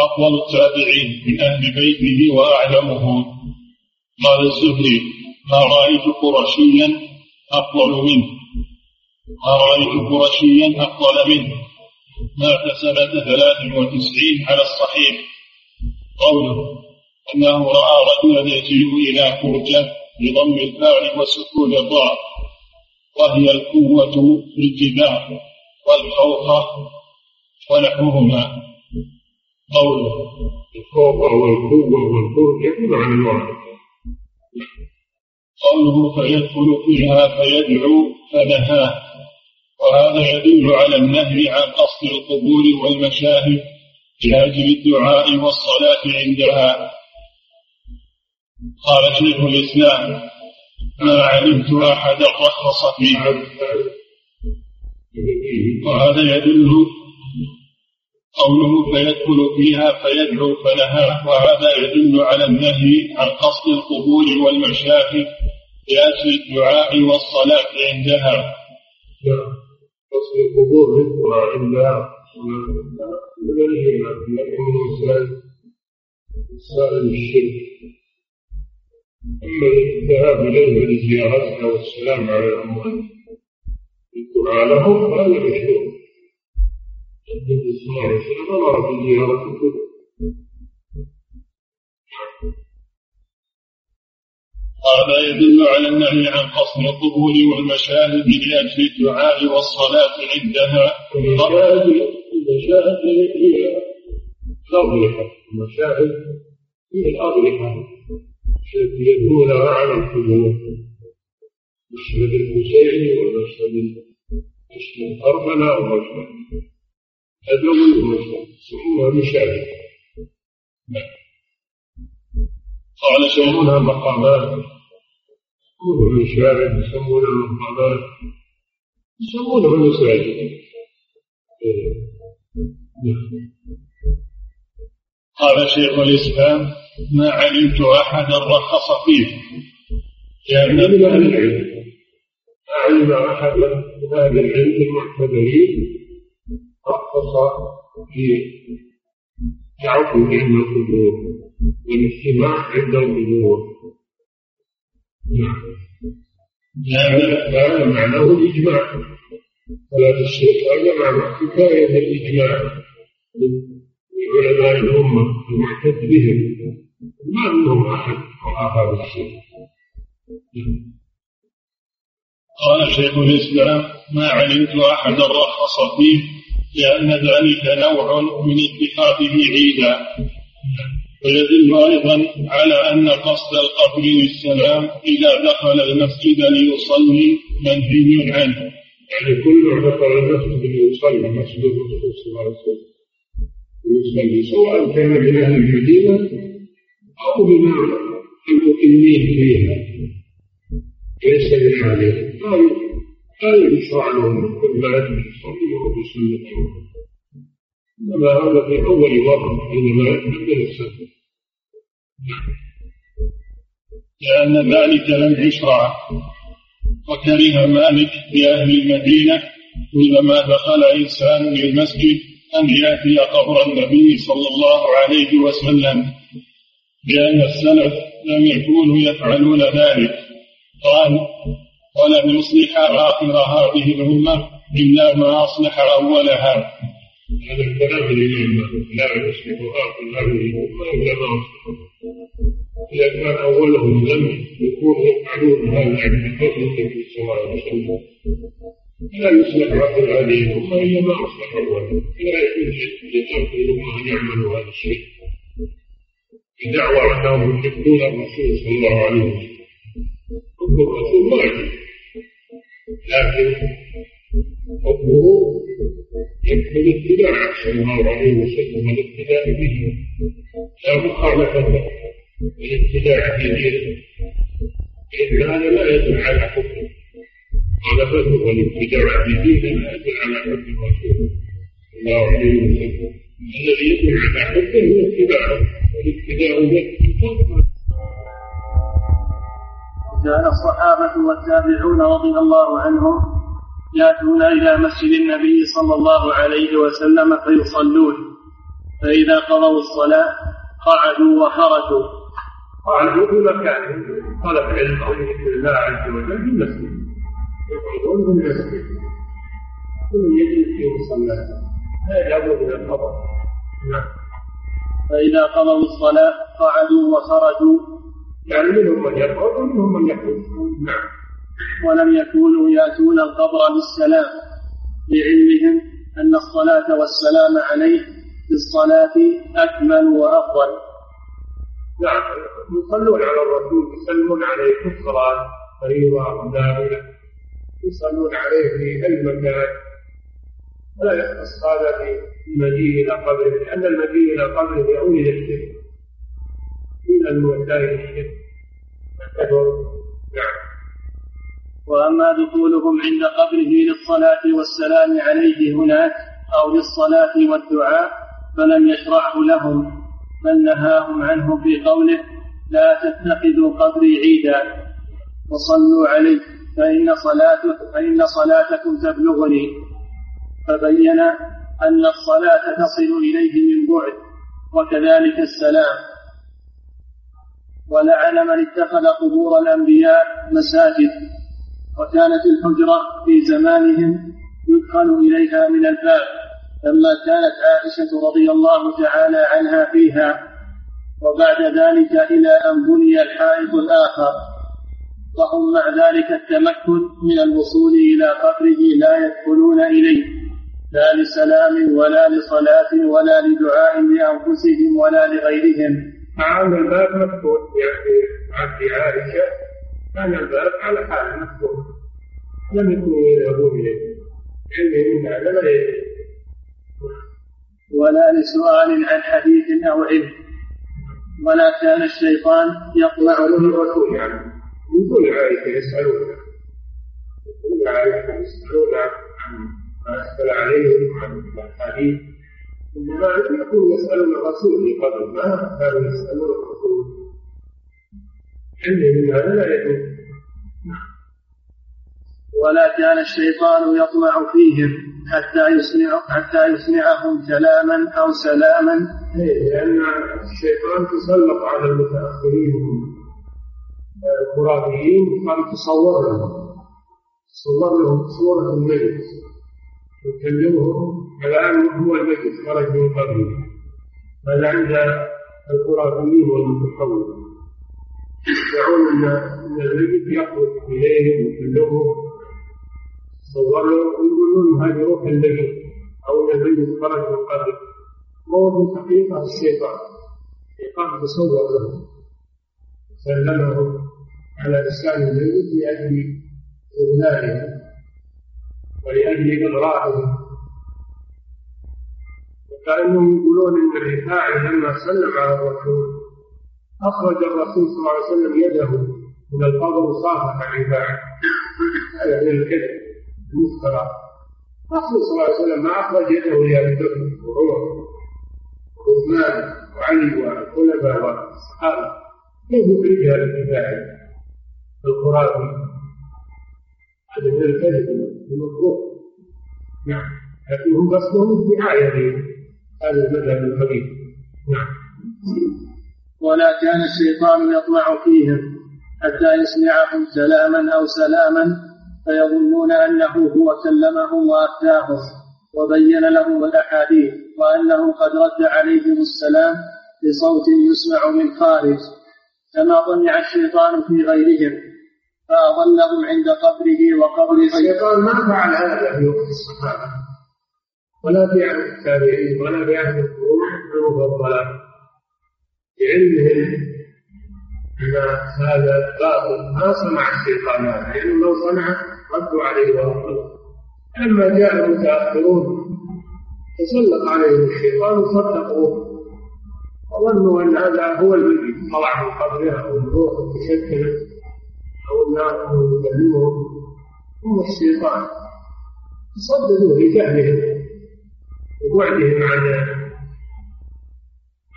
افضل التابعين من أهل بيته واعلمهم قال الزهري ما رأيت قرشيا افضل منه. ما رأيت قرشيا افضل منه. مات سنه ثلاث وتسعين على الصحيح. قوله إنه رأى رجلا يجيء إلى فرجه بضم الفاعل وسكون الضاء وهي القوة في الجبال والخوف ونحوهما. قوله الخوف والقوة والخوف يكون عن الواحد قوله فيدخل فيها فيدعو فنهاه وهذا يدل على النهي عن قصد القبور والمشاهد لأجل الدعاء والصلاة عندها. قال شيخ الإسلام ما علمت أحدا رخص فيها. وهذا يدل قوله فيدخل فيها فيدعو فلها وهذا يدل على النهي عن قصد القبور والمشاكل لأجل الدعاء والصلاة عندها. قصد القبور ذكرى عندها. سائل الشرك. أما الذهاب إليه لزيارتها والسلام على الأموات الدعاء لهم هذا مشروع هذا يدل على النهي عن قصد القبور والمشاهد لأجل الدعاء والصلاة عندها المشاهد المشاهد هي الأضرحة المشاهد هي الأضرحة يدلونها على القبور مشهد الحسين ومشهد مشهد كربلاء ومشهد يسمونها مشاهد قال يسمونها مقامات. يسمونه الشارع يسمونه المقامات يسمونه المساجد قال شيخ الإسلام ما علمت أحدا رخص فيه. لأن من أهل العلم ما علم احد من أهل العلم المعتبرين رخص في تعبد عند القبور والاجتماع عند القبور نعم هذا معناه الاجماع صلاه الشيخ هذا معناه حكايه الاجماع علماء الأمة المعتد بهم ما منهم أحد رأى الشيء قال شيخ الإسلام ما علمت أحدا رخص فيه؟ لأن ذلك نوع من اتخاذه عيدا. ويدل أيضا على أن قصد القبر للسلام إذا دخل المسجد ليصلي منهي عنه. يعني كل دخل المسجد ليصلي مسجد الرسول صلى الله عليه وسلم. سواء كان من أهل المدينة أو من المقيمين فيها. ليس لا يشرع لهم كل ما يدري يصلي وهو يصلي إنما هذا في أول وقت حينما يقبل السفر لأن ذلك لم يشرع وكره مالك بأهل المدينة كلما دخل إنسان للمسجد أن يأتي قبر النبي صلى الله عليه وسلم لأن السلف لم يكونوا يفعلون ذلك. قال ولن يصلح آخر هذه الأمة إلا ما أصلح أولها. هذا الكلام الإمام لا يصلح آخر هذه الأمة إلا ما أصلح إذا كان أولهم لم يكونوا يفعلون هذا عند قبر النبي صلى الله عليه وسلم. لا يصلح عقل هذه الأمة إلا ما أصلح أولا لا يجوز لترك الأمة أن يعملوا هذا الشيء. بدعوى أنهم يحبون الرسول صلى الله عليه وسلم. حب الرسول ما يجوز لكن حبه يقبل اتباع صلى الله عليه وسلم والاقتداء به. لا مخالفة الابتداع في دينه إن هذا لا يدل على حبه مخالفته والابتداع في دين لا يدل على حب الرسول صلى الله عليه وسلم الذي يدل على حبه هو اتباعه والابتداء به كان الصحابة والتابعون رضي الله عنهم يأتون إلى مسجد النبي صلى الله عليه وسلم فيصلون. فإذا قضوا الصلاة قعدوا وخرجوا. قعدوا في مكانهم طلب علم أو ذكر الله عز وجل في المسجد. يقعدون من المسجد. كل يجلس في مصلاه لا يذهبوا إلى القبر. نعم. فإذا قضوا الصلاة قعدوا وخرجوا. يعني منهم من يقعد ومنهم من يخرج نعم. ولم يكونوا يأتون القبر بالسلام لعلمهم أن الصلاة والسلام عليه في الصلاة أكمل وأفضل. نعم. يصلون على الرسول يسلمون عليه في الصلاة فريضة نافلة يصلون عليه في أي مكان. ولا يختص هذا بالمجيء إلى قبره لأن المجيء إلى قبره يؤول إلى الشرك الوسائل الشرك نعم. وأما دخولهم عند قبره للصلاة والسلام عليه هناك أو للصلاة والدعاء فلم يشرعه لهم بل نهاهم عنه في قوله لا تتخذوا قبري عيدا وصلوا عليه فإن صلاته فإن صلاتكم تبلغني فبين أن الصلاة تصل إليه من بعد وكذلك السلام. ولعن من اتخذ قبور الأنبياء مساجد وكانت الحجرة في زمانهم يدخل إليها من الباب لما كانت عائشة رضي الله تعالى عنها فيها وبعد ذلك إلى أن بني الحائط الآخر وهم مع ذلك التمكن من الوصول إلى قبره لا يدخلون إليه لا لسلام ولا لصلاة ولا لدعاء لأنفسهم ولا لغيرهم. مع أن الباب مفتوح يعني عبد عائشة. كان الباب على حال مفتوح. لم يكونوا يذهبون إليه. علمهم أن هذا لا ولا لسؤال عن حديث أو علم. ولا كان الشيطان يطلع له. الرسول يعني من دون عائشة يسألون من دون عائشة يسألون عن ما أسأل عليهم عن الأحاديث إنما يكون يسألون الرسول في قبل ما كانوا يسألون الرسول علم من هذا لا يجوز ولا كان الشيطان يطمع فيهم حتى يسمع حتى يسمعهم كلاما أو سلاما. إيه، لأن الشيطان تسلط على المتأخرين الخرافيين قال تصور لهم تصور لهم صوره الملك يكلمهم كلام هو الملك خرج من قبله هذا عند الخرافيين والمتحولين يدعون إن ان الملك يخرج إليهم ويكلمهم صور له ويقولون هذه روح الملك أو ان الملك خرج من قبله هو في حقيقة الشيطان الشيطان تصور له. سلمهم على لسان الملك لأجل اذلالهم ولأجل اغراءهم وكانهم يقولون إن الرفاعي لما سلم على الرسول. أخرج الرسول صلى الله عليه وسلم يده من القبر وصافح الرفاعي هذا من الكذب المفترى الرسول صلى الله عليه وسلم ما أخرج يده لأبي بكر وعمر وعثمان وعلي والخلفاء والصحابة. كيف يخرجها للرفاعي الخرافي هذا من الكذب المطروح نعم. لكن هم قصدهم الدعاية لهذا المذهب الخبيث نعم. ولا كان الشيطان يطمع فيهم حتى يسمعهم كلاما أو سلاما فيظنون أنه هو كلمهم وافتاهم وبين لهم الأحاديث وأنه قد رد عليهم السلام بصوت يسمع من خارج. كما طمع الشيطان في غيرهم فأظلهم عند قبره وقبر الشيطان ما فعل هذا في وقت الصحابة. ولا في عهد التابعين ولا في عهد القرون المفضلة بعلمهم أن هذا باطل. ما صنع الشيطان هذا؟ لأنه لو صنع ردوا عليه وابطلوا لما جاء المتاخرون تسلط عليهم الشيطان وصدقوه. وظنوا أن هذا هو الذي طلع من قبره أو الروح تشكلت أو النار أو يكلمهم هو الشيطان. صدقوه لجهلهم. وبعدهم عن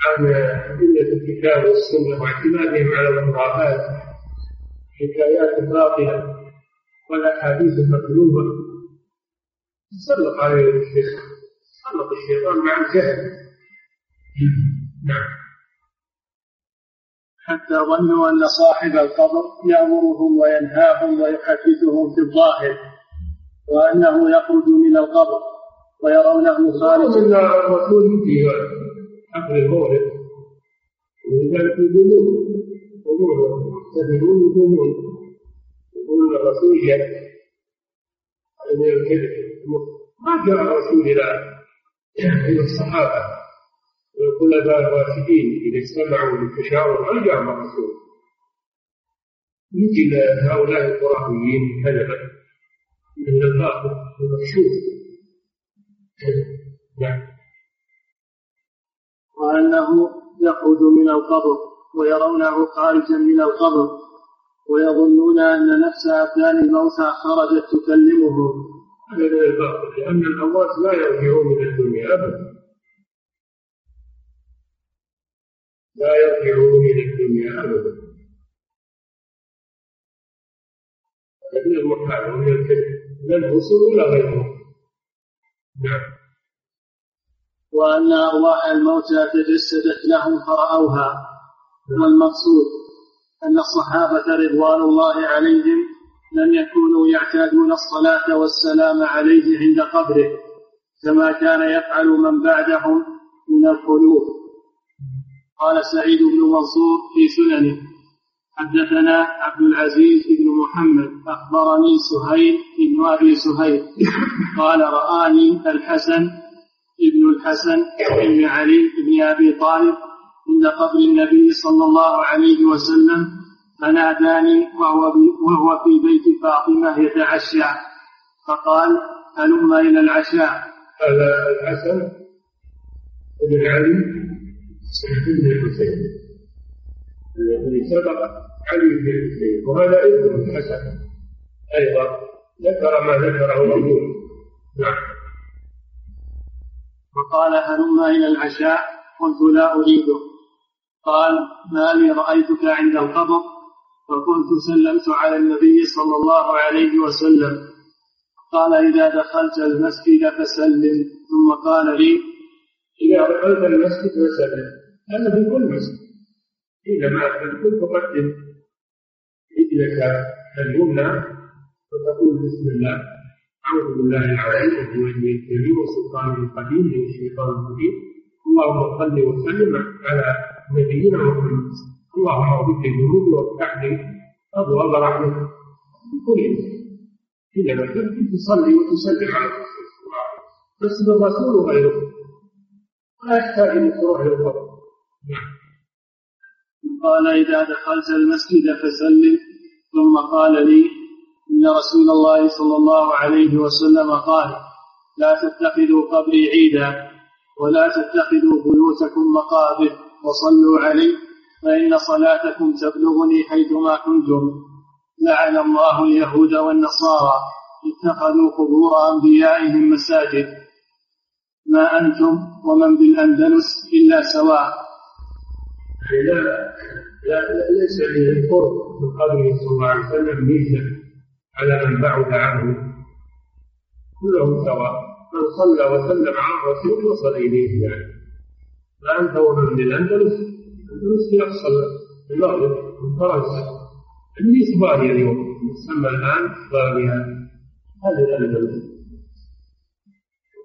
عن أدلة الكتاب والسنة واعتمادهم على الخرافات الحكايات الباطلة والأحاديث المكذوبة تسلط عليهم الشيطان سلط الشيطان مع الجهل. نعم. حتى ظنوا أن صاحب القبر يأمرهم وينهاهم ويحدثهم في الظاهر وأنه يخرج من القبر. ويرونه خارجا. الرسول حفل المولد ولذلك يقولون يقولون يقولون يقولون الرسول من الكذب. ما جاء الرسول إلى إلى الصحابة. والخلفاء الراشدين إذا اجتمعوا للتشاور ما جاء الرسول؟ يجي هؤلاء الخرافيين كذبا من الباطل المكشوف نعم وأنه يخرج من القبر ويرونه خارجا من القبر ويظنون أن نفس أبدان الموتى خرجت تكلمهم هذا من لأن الأموات لا يرجعون من الدنيا أبدا. لا يرجعون من الدنيا أبدا. من المحال ومن الكذب لا الرسل ولا غيرهم نعم وأن أرواح الموتى تجسدت لهم فرأوها. والمقصود أن الصحابة رضوان الله عليهم لم يكونوا يعتادون الصلاة والسلام عليه عند قبره كما كان يفعل من بعدهم من الخلوف قال سعيد بن منصور في سننه. حدثنا عبد العزيز بن محمد أخبرني سهيل بن أبي سهيل قال رآني الحسن ابن الحسن بن علي بن أبي طالب عند قبر النبي صلى الله عليه وسلم فناداني وهو وهو في بيت فاطمة يتعشى فقال هلم إلى العشاء؟ هذا الحسن بن علي بن الحسين. الذي سبق علي بن الحسين وهذا ابن الحسن أيضا ذكر ما ذكره الرسول نعم وقال هلم إلى العشاء قلت لا أريده قال ما لي رأيتك عند القبر؟ فقلت سلمت على النبي صلى الله عليه وسلم. قال إذا دخلت المسجد فسلم. ثم قال لي إذا دخلت المسجد فسلم. هذا في كل مسجد. إذا ما كنت تقدم رجلك اليمنى وتقول بسم الله. أعوذ بالله العظيم وبوجهه الكريم وسلطانه القديم من الشيطان اللهم صل وسلم على نبينا محمد. اللهم اغفر لي ذنوبي وافتح لي أبواب رحمتك. كل إذا دخلت تصلي وتسلم على الرسول صلى الله. عليه وسلم بس الرسول وغيره لا يحتاج أن تروح للقبر نعم. قال إذا دخلت المسجد فسلم. ثم قال لي إن رسول الله صلى الله عليه وسلم قال لا تتخذوا قبري عيدا ولا تتخذوا بيوتكم مقابر وصلوا علي فإن صلاتكم تبلغني حيثما كنتم. لعن الله اليهود والنصارى اتخذوا قبور أنبيائهم مساجد. ما أنتم ومن بالأندلس إلا سواء. لا لا ليس للقرب من قبره صلى الله عليه وسلم ميزة على من بعد عنه. كلهم سواء. من صلى وسلم على الرسول وصل إليه يعني فأنت ومن؟ بالاندلس الأندلس يحصل المغرب من فرنسا اللي اسبانيا اليوم. يسمى الآن اسبانيا هذه الأندلس.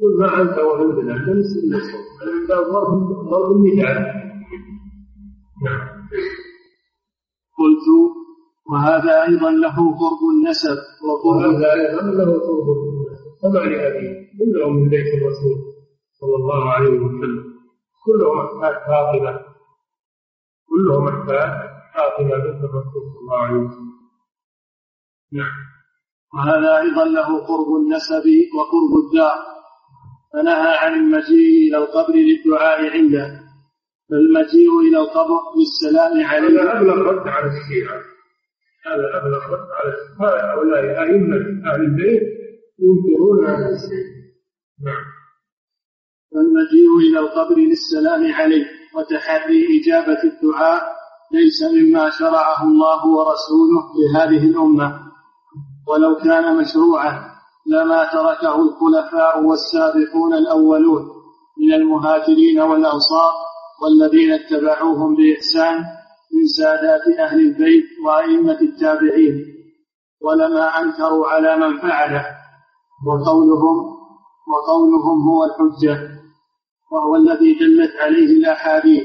قل ما أنت ومن؟ بالاندلس إلا سواء ضرب ضرب المثال قلت وهذا أيضا له قرب النسب وقرب هذا أيضا له قرب النسب. كما لأبي كلهم من بيت الرسول صلى الله عليه وسلم. كلهم أحفاد فاطمة. كلهم أحفاد فاطمة بنت الرسول صلى الله عليه وسلم. نعم. وهذا أيضا له قرب النسب وقرب الدار فنهى عن المجيء إلى القبر للدعاء عنده. فالمجيء إلى القبر بالسلام عليه هذا أبلغ رد على الشيعة هذا أبلغ رد على هؤلاء أئمة أهل البيت ينكرون هذا الشيء نعم. فالمجيء إلى القبر للسلام عليه وتحري إجابة الدعاء ليس مما شرعه الله ورسوله لهذه الأمة. ولو كان مشروعا لما تركه الخلفاء والسابقون الأولون من المهاجرين والأنصار والذين اتبعوهم بإحسان من سادات أهل البيت وأئمة التابعين ولما أنكروا على من فعله وقولهم وقولهم هو الحجة وهو الذي دلت عليه الأحاديث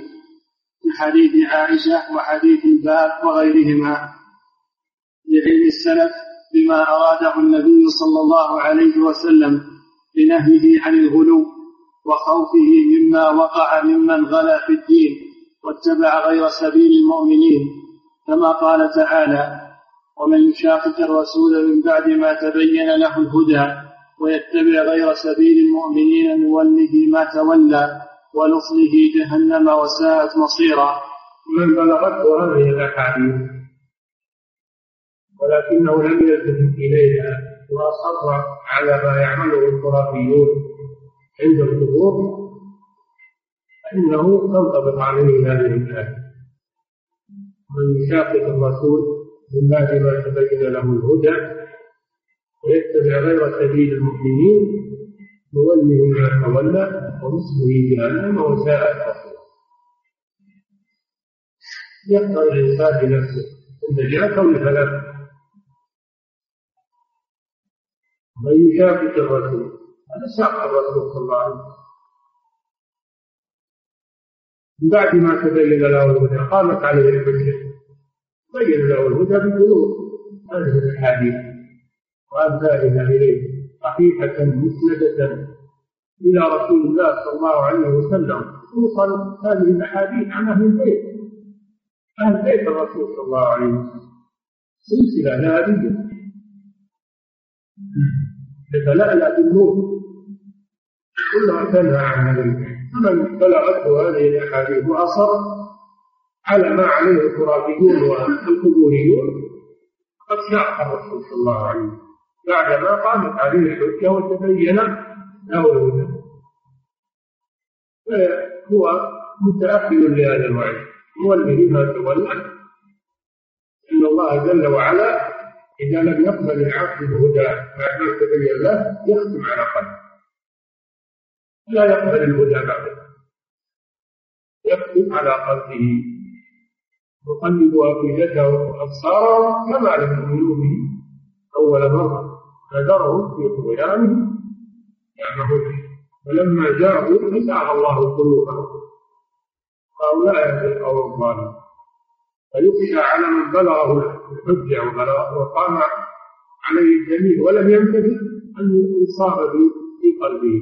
في حديث عائشة وحديث الباب وغيرهما. لعلم السلف بما أراده النبي صلى الله عليه وسلم بنهيه عن الغلو وخوفه مما وقع ممن غلا في الدين واتبع غير سبيل المؤمنين كما قال تعالى ومن يشاقق الرسول من بعد ما تبين له الهدى ويتبع غير سبيل المؤمنين نوله ما تولى ونصله جهنم وساءت مصيرا من بلغته هذه الأحاديث ولكنه لم يلتفت إليها وأصر على ما يعمله الخرافيون عند الظهور فإنه تنطبق عليه هذه الآية. من يشاقق الرسول من بعد ما تبين له الهدى ويتبع غير سبيل المؤمنين نوله ما تولى ونصفه جهنم وساءت مصيرا يقرا الإنسان بنفسه عند كون ثلاثة من يشاقق الرسول هذا شاق الرسول صلى الله عليه وسلم بعد ما تبين له الهدى قامت عليه الحجة بين له الهدى بقلوب هذه الأحاديث وأمثالها إليه صحيحة مسندة إلى رسول الله صلى الله عليه وسلم خصوصا هذه الأحاديث عن أهل البيت أهل بيت الرسول صلى الله عليه وسلم سلسلة ذهبية تتلألأ بالنور كلها تنهى عن هذا فمن بلغته هذه الأحاديث وأصر على ما عليه الخرافيون والقبوريون قد ساق الرسول صلى الله عليه وسلم. بعدما قامت عليه الحجة وتبين له الهدى فهو متأهل لهذا الوعد مولي ما تولى إن الله جل وعلا إذا لم يقبل العبد الهدى بعد ما تبين له يختم على قلبه لا يقبل الهدى بعده يختم على قلبه. يقلب أفئدته وأبصارهم كما لم يؤمنوا به. أول مرة فذرهم في طغيانهم يعمهون فلما جاءوا أزاغ الله قلوبهم هؤلاء القوم الظالمون فيخشى على من بلغه. الحجة وقام عليه الجميل ولم ينتبه أن يصاب في قلبه.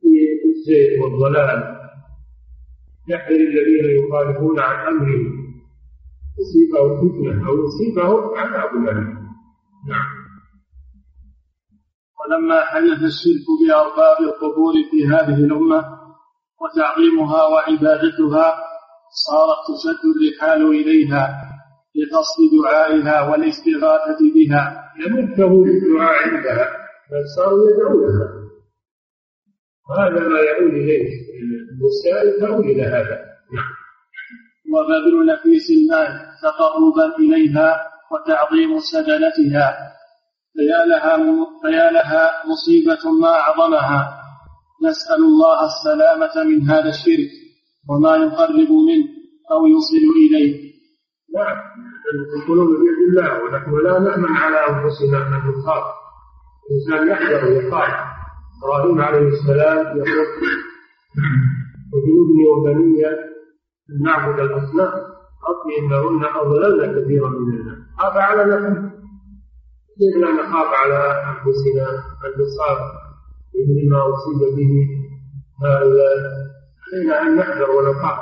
في الزيت والضلال. يحذر الذين يخالفون عن أمره. يصيبه فتنة أو يصيبه عذاب أليم. نعم. ولما حدث الشرك بأرباب القبور في هذه الأمة وتعظيمها وعبادتها صارت تشد الرحال إليها. لقصد دعائها والاستغاثة بها. لم يكتفوا بالدعاء عندها بل صاروا يدعونها. وهذا ما يعود إليه الوسائل تؤول إلى هذا. وبذل نفيس المال تقربا إليها وتعظيم سجنتها فيا لها فيا لها مصيبة ما أعظمها. نسأل الله السلامة من هذا الشرك وما يقرب منه أو يوصل إليه. نعم. يقولون بيد الله ونحن لا نأمن على أنفسنا أن نخاف الإنسان يحذر ويخاف إبراهيم عليه السلام يقول وجنوبني وبني أن نعبد الأصنام ربي إنهن أضللن كثيرا من الناس. خاف على نفسه. كيف لا نخاف على أنفسنا؟ أن نصاب مما أصيب به علينا أن نحذر ونخاف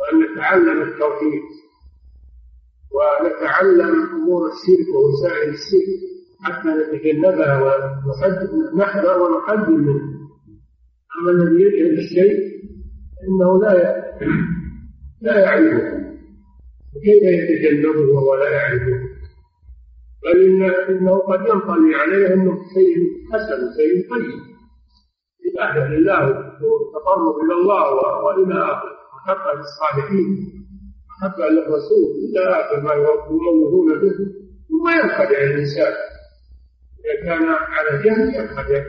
وأن نتعلم التوحيد. ونتعلم أمور الشرك ووسائل الشرك حتى نتجنبها ونحذر ونحذر منه. أما الذي يجهل الشيء فإنه لا لا يعرفه. وكيف يتجنبه ولا يعرفه؟ بل إن إنه قد ينطلي عليه أنه شيء حسن شيء طيب عبادة لله والتقرب إلى الله وإلى آخره محبة للصالحين محبة للرسول إلى آخر ما يموهون به ثم ينخدع الإنسان. إذا كان على جهل ينخدع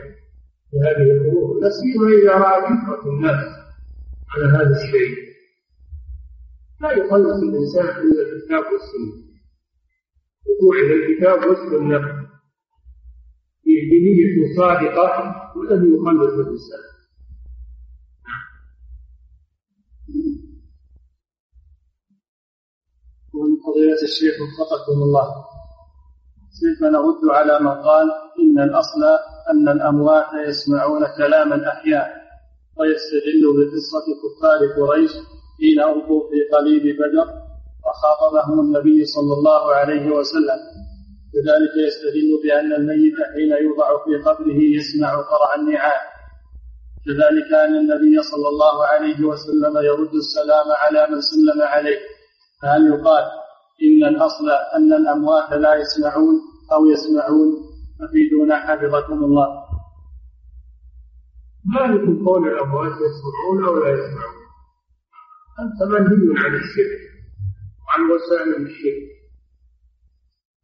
بهذه الأمور. لا سيما إذا رأى كثرة الناس على هذا الشيء لا يخلص الإنسان إلا الكتاب والسنة. الرجوع إلى الكتاب والسنة. بنية صادقة والذي يخلص الإنسان ومن فضيلة الشيخ وفقكم الله. كيف نرد على من قال إن الأصل أن الأموات يسمعون كلام الأحياء ويستدل بقصة كفار قريش حين ألقوا في قليب بدر وخاطبهم النبي صلى الله عليه وسلم. كذلك يستدل بأن الميت حين يوضع في قبره يسمع قرع النعال. كذلك أن النبي صلى الله عليه وسلم يرد السلام على من سلم عليه. فهل يقال إن الأصل أن الأموات لا يسمعون أو يسمعون. أفيدونا حفظكم الله. ما لكم قول الأموات يسمعون أو لا يسمعون. أنت منهي عن الشرك وعن وسائل الشرك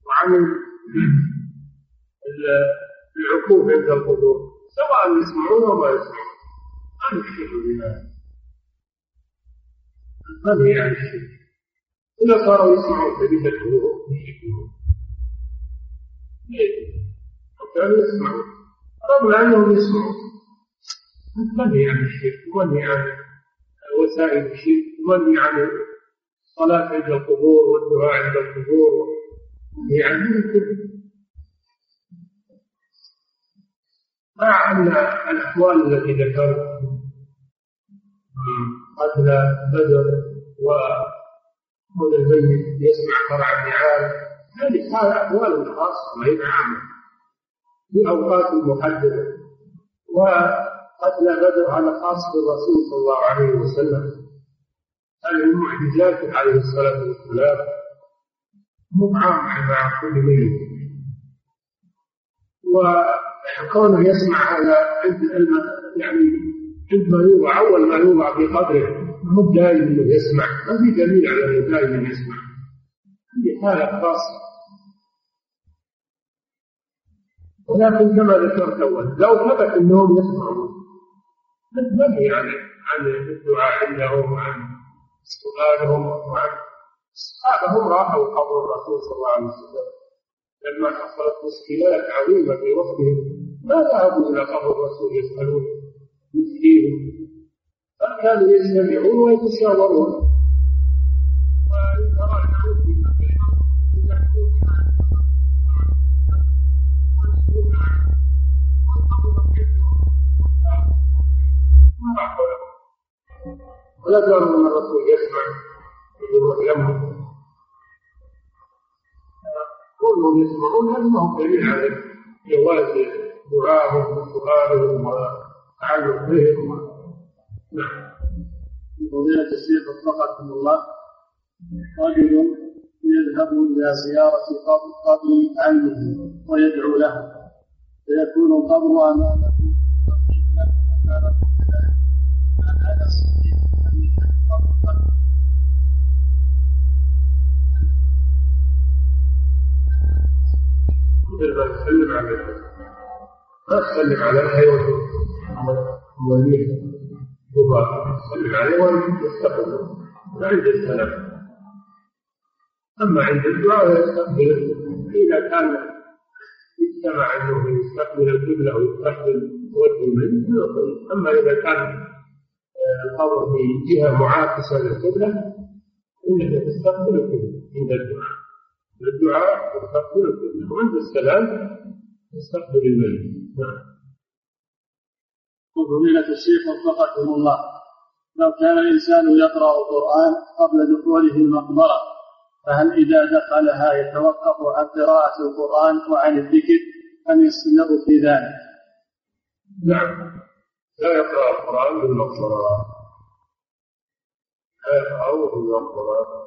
وعن العقوق عند القبور. سواء يسمعون أو ما يسمعون. ما نشرك بهذا منهي عن الشرك. إذا صاروا يسمعون تجد القبور يشركون ليه؟ كانوا يسمعون رغم أنهم يسمعون منهي عن الشرك ومنهي عن وسائل الشرك ومنهي عن الصلاة عند القبور والدعاء عند القبور؟ يعني مع أن الأحوال التي ذكرت. قتل بدر وكون الميت يسمع قرع النعال. هذه أحوال خاصة ما هي عامة في أوقات محددة. وقتل بدر على خاص بالرسول صلى الله عليه وسلم. هذه المعجزات عليه الصلاة والسلام. مو عام مع كل ميت وكونه يسمع هذا عند يعني عندما يوضع أول ما يوضع في قبره مو دائما إنه يسمع. ما في دليل على إنه دائما يسمع. هذه حالة خاصة. ولكن كما ذكرت أول لو ثبت أنهم يسمعون ننهي عن عن الدعاء عندهم وعن سؤالهم وعن الصحابة هم راحوا قبر الرسول صلى الله عليه وسلم. لما حصلت مشكلات عظيمة في وقتهم ما ذهبوا إلى قبر الرسول يسألون؟ يفتيهم كانوا يجتمعون ويتشاورون ولا قالوا ان الرسول يسمع يروح لهم كلهم يسمعون هذا ما هو دليل على جواز دعائهم وسؤالهم وتعلق بهم نعم فضيلة الشيخ وفقكم الله. رجل يذهب إلى زيارة قبر عمه ويدعو له. فيكون القبر أمامه. تسلم على ما تسلم تسلم عليه ويستقبل عند السلام اما عند الدعاء يستقبل اذا كان اجتمع انه يستقبل القبله ويستقبل وجه منه اما اذا كان القبر في جهه معاكسه للقبله انك تستقبل القبله عند الدعاء الدعاء تستقبل القبله وعند السلام تستقبل الميت نعم فضيلة الشيخ وفقكم الله. لو كان الإنسان يقرأ القرآن قبل دخوله المقبرة فهل إذا دخلها يتوقف عن قراءة القرآن وعن الذكر أم يستمر في ذلك؟ نعم. لا يقرأ القرآن بالمقبرة لا يقرأه بالمقبرة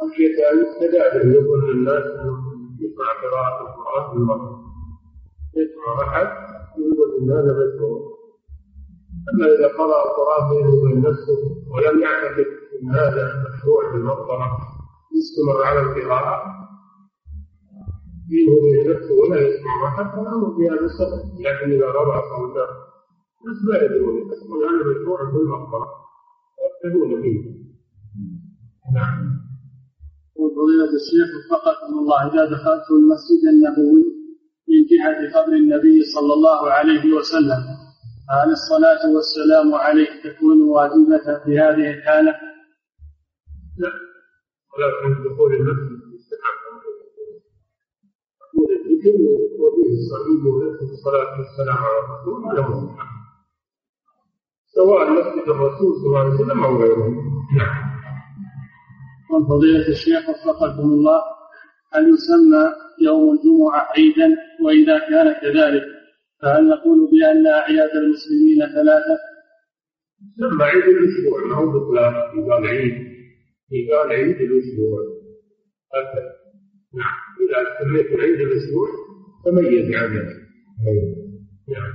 خشية أن يستدعى به يقول للناس يسمع قراءة القرآن بالمقبرة يسمع أحد يقول إن هذا مشروع أما إذا قرأ القرآن بينه وبين نفسه ولم يعتقد أن هذا مشروع في المقبرة يستمر على القراءة. بينه وبين نفسه ولا يسمع أحد فالأمر في هذا السبب لكن إذا رضع صوته الناس لا يدرون يحسبون هذا مشروع في المقبرة ويقتدون به نعم. فضيلة الشيخ وفقكم الله إذا دخلت المسجد النبوي من جهة قبر النبي صلى الله عليه وسلم هل الصلاة والسلام عليه تكون واجبة في هذه الحالة؟ لا. ولكن دخول المسجد يستحب. دخول الذكر وفيه الصليب وفيه الصلاة والسلام على الرسول هذا مستحب سواء مسجد الرسول صلى الله عليه وسلم أو غيره. نعم. من فضيلة الشيخ وفقكم الله هل يسمى يوم الجمعة عيدا وإذا كان كذلك؟ فهل نقول بأن أعياد المسلمين ثلاثة؟ سمى عيد الأسبوع ما هو بطلان يقال عيد. يقال عيد الأسبوع. هكذا نعم. إذا سميت عيد الأسبوع تميز عنه نعم.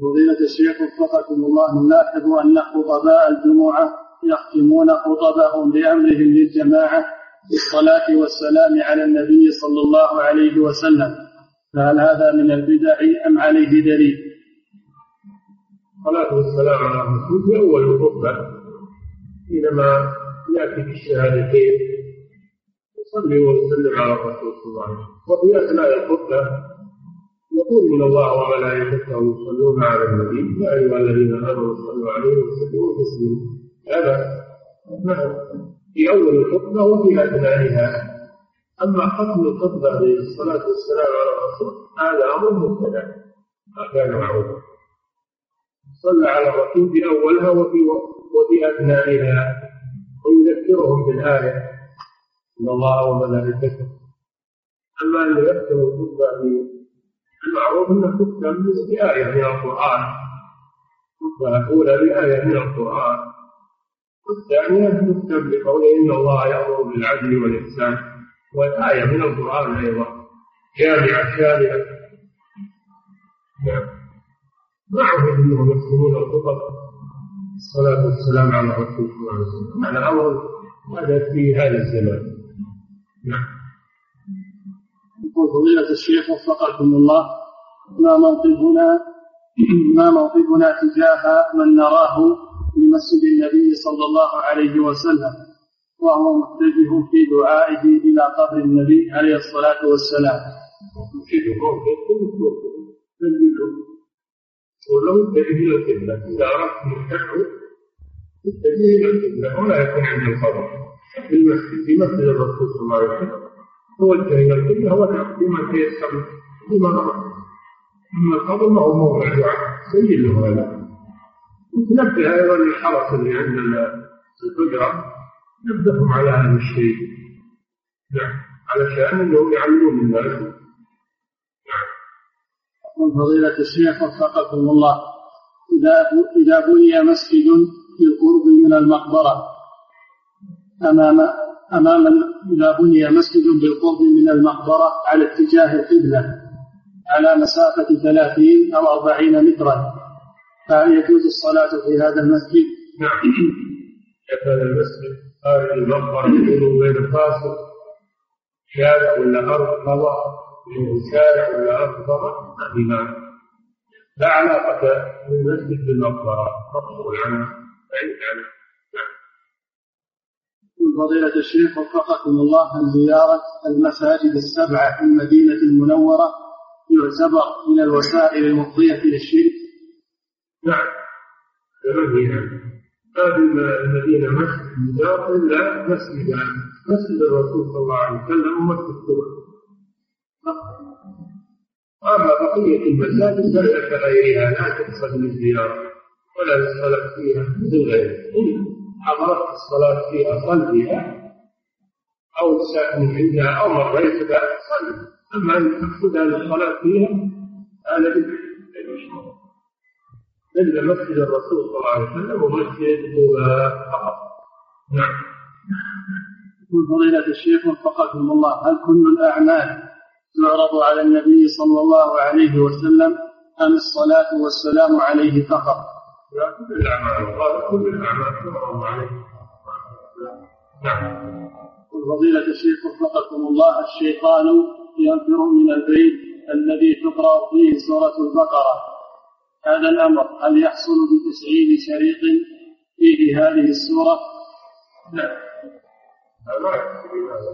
فضيلة الشيخ وفقكم الله نلاحظ أن خطباء الجمعة يختمون خطبهم بأمرهم للجماعة بالصلاة والسلام على النبي صلى الله عليه وسلم. فهل هذا من البدع أم عليه دليل؟ الصلاة والسلام على الرسول في أول الخطبة حينما يأتي بالشهادتين يصلي ويسلم على الرسول صلى الله. عليه وسلم وفي أثناء الخطبة يقول من الله وملائكته يصلون على النبي. يا أيها الذين آمنوا صلوا عليه وسلموا تسليما. هذا في أول الخطبة وفي أثنائها. أما ختم الخطبة بالصلاة والسلام على الرسول هذا أمر مبتدع ما كان معروفا صلى على الرسول في أولها وفي وفي أثنائها. ويذكرهم بالآية إن الله وملائكته أما أن يختم الخطبة المعروف أنه تختم بآية من القرآن. الخطبة الأولى بآية من القرآن. والثانية تكتب بقوله إن الله يأمر بالعدل والإحسان. والآية من القرآن أيضا. جامعة شاملة نعم. معهم أنهم يكتبون الخطب الصلاة والسلام على صلى الله وسلم. هذا أمر هذا في هذا الزمان؟ نعم. يقول فضيلة الشيخ وفقكم الله ما موقفنا ما موقفنا تجاه من نراه لمسجد النبي صلى الله عليه وسلم. وهو متجه في دعائه إلى قبر النبي عليه الصلاه والسلام. ولو اتجه إلى القبله اذا اردت ان تدعو اتجه إلى القبله ولا يكون عند القبر في المسجد في مسجد الرسول صلى الله عليه وسلم توجه إلى القبله ودعا بما تيسر بما أمر اما القبر ما هو موضع دعاء سجل له هذا نبه أيضا للحرس اللي عند الحجره نبههم على هذا الشيء نعم. علشان أنهم يعلمون الناس نعم. فضيلة الشيخ وفقكم الله. إذا إذا بني مسجد في القرب من المقبرة أمام أمام إذا بني مسجد بالقرب من المقبرة على اتجاه القبلة على مسافة ثلاثين أو أربعين مترا فهل يجوز الصلاة في هذا المسجد؟ نعم. هذا المسجد؟ خارج المقبرة يكون بين فاصل شارع ولا أرض فضاء بين شارع ولا أرض فضاء ما لا علاقة للمسجد بالمقبرة مقصود عنه بعيد عنه فضيلة الشيخ وفقكم الله عن زيارة المساجد السبعة في المدينة المنورة يعتبر من الوسائل المفضية للشرك؟ نعم في المدينة مسجد إلا مسجد مسجد الرسول صلى الله عليه وسلم ومسجد قباء أما بقية المساجد فليس غيرها لا تقصد للزيارة ولا للصلاة فيها مثل غيرها. إن حضرت الصلاة فيها صل فيها أو تساكن عندها أو مريت بها صل أما أن تقصدها للصلاة فيها هذا إلا مسجد الرسول صلى الله عليه وسلم ومسجد قباء فقط. نعم. يقول فضيلة الشيخ وفقكم الله هل كل الأعمال تعرض على النبي صلى الله عليه وسلم أم الصلاة والسلام عليه فقط؟ لا كل الأعمال قال كل الأعمال تعرض عليه نعم. فضيلة الشيخ وفقكم الله الشيطان ينفر من البيت الذي تقرأ فيه سورة البقرة. هذا الأمر هل يحصل بتسعيد شريط فيه هذه السورة؟ لا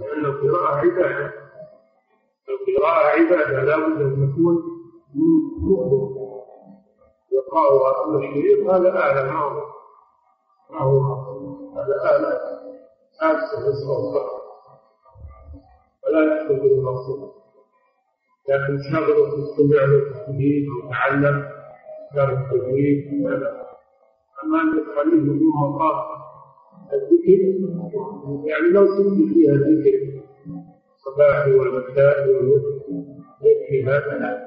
لأن القراءة عبادة القراءة عبادة لا بد أن تكون من مؤمن يقرأها أما الشريط هذا آلة ما هو؟ ما هو؟ هذا آلة. حادثة الصوت ولا يحتاج إلى المقصود. لكن شغله تستمع للتحديد وتعلم دار أما أن تخليه بدون مقام الذكر يعني لو سجل فيها الذكر الصباح والمساء يكفي هذا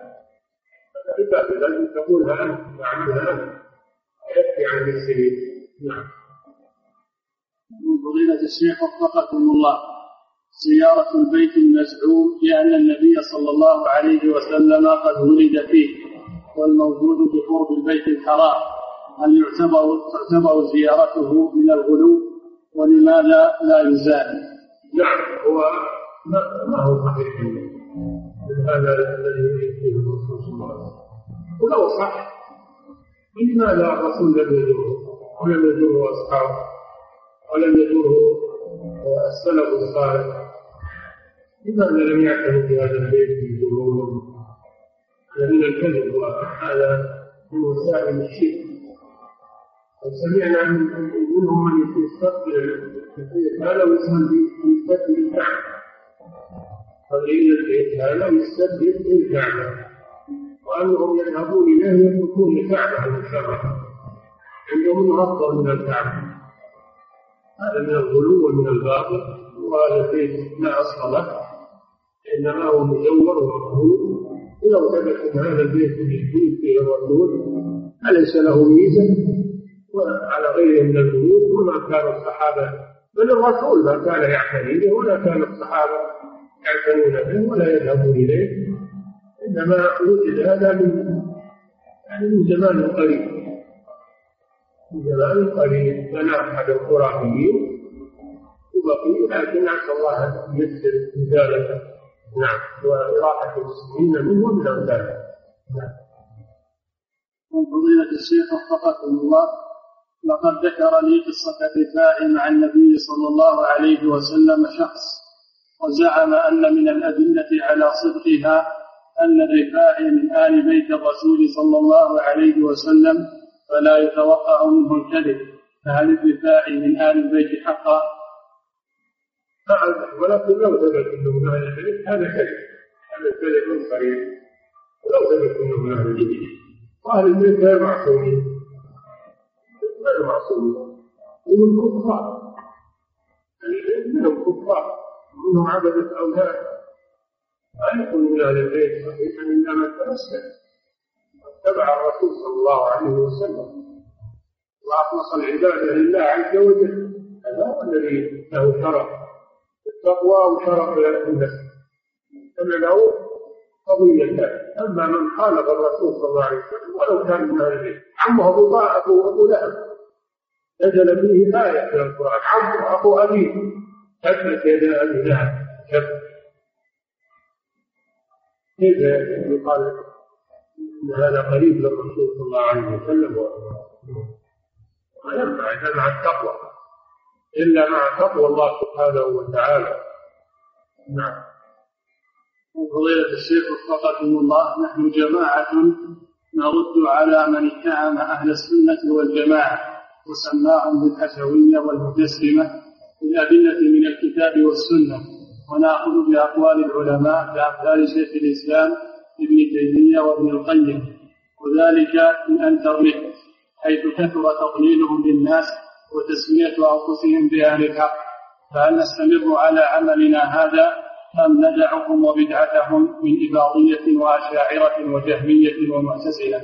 عبادة لازم تقولها أنت تعملها أنت يكفي عن السبيل نعم. من فضيلة الشيخ وفقكم الله. زيارة البيت المزعوم لأن النبي صلى الله عليه وسلم قد ولد فيه. والموجود بقرب البيت الحرام هل يعتبر تعتبر زيارته من الغلو؟ ولماذا لا يزال؟ نعم هو ما هو صحيح. هذا الذي يريد الرسول صلى الله عليه وسلم. ولو صح لماذا الرسول لم يزوره؟ ولم يزوره أصحابه؟ ولم يزوره السلف الصالح؟ لماذا لم يعتنوا بهذا البيت هذا من الكذب وهذا من وسائل الشرك سمعنا منهم من يستقبل هذا ويسمى يستقبل الكعبة قضية البيت هذا ويستقبل الكعبة وأنهم يذهبون إليه يتركون الكعبة المشرفة عندهم افضل من الكعبه هذا من الغلو ومن الباطل. وهذا البيت لا أصل له إنما هو مزور ومقبول. ولو ان هذا البيت من البيت إلى الرسول أليس له ميزة؟ وعلى غيره من البيوت وما كان الصحابة. بل الرسول ما كان يعتني به ولا كان الصحابة يعتنون به ولا يذهبون إليه. إنما وجد هذا من يعني من زمان قريب. من زمان قريب بنى أحد الخرافيين وبقي لكن نسأل الله أن ييسر إزالته. نعم. وإراحة المسلمين منه ومن أمثاله نعم. من فضيلة الشيخ وفقكم الله لقد ذكر لي قصة الرفاع مع النبي صلى الله عليه وسلم شخص وزعم أن من الأدلة على صدقها أن الرفاع من آل بيت الرسول صلى الله عليه وسلم فلا يتوقع منه الكذب فهل الرفاع من آل البيت حقا؟ ولكن لو ثبت أنه من أهل البيت هذا كذب هذا كذب قريب. ولو ثبت أنه من أهل البيت وأهل البيت غير معصومين غير معصومين ومن كفار منهم كفار منهم عبدة أوثان لا يكون من أهل البيت صحيحا من تمسك اتبع الرسول صلى الله عليه وسلم. وأخلص العبادة لله عز وجل. هذا هو الذي له شرف. التقوى وشرف النفس كما له قضية أما من خالف الرسول صلى الله عليه وسلم ولو كان من أهل البيت. عمه أبو أبو أبو لهب. نزل فيه آية من القرآن. عمه أخو أبيه أثبت يد أبي لهب. كيف يقال إن هذا قريب للرسول صلى الله عليه وسلم؟ وينفع مع التقوى إلا مع تقوى الله سبحانه وتعالى. نعم. فضيلة الشيخ وفقكم الله نحن جماعة نرد على من اتهم أهل السنة والجماعة وسماهم بالحشوية والمجسمة بالأدلة من الكتاب والسنة. ونأخذ بأقوال العلماء كامثال شيخ الإسلام ابن تيمية وابن القيم. وذلك من الانترنت حيث كثر تضليلهم للناس وتسمية أنفسهم باهل الحق فهل نستمر على عملنا هذا أم ندعهم وبدعتهم من إباضية وأشاعرة وجهمية ومعتزلة؟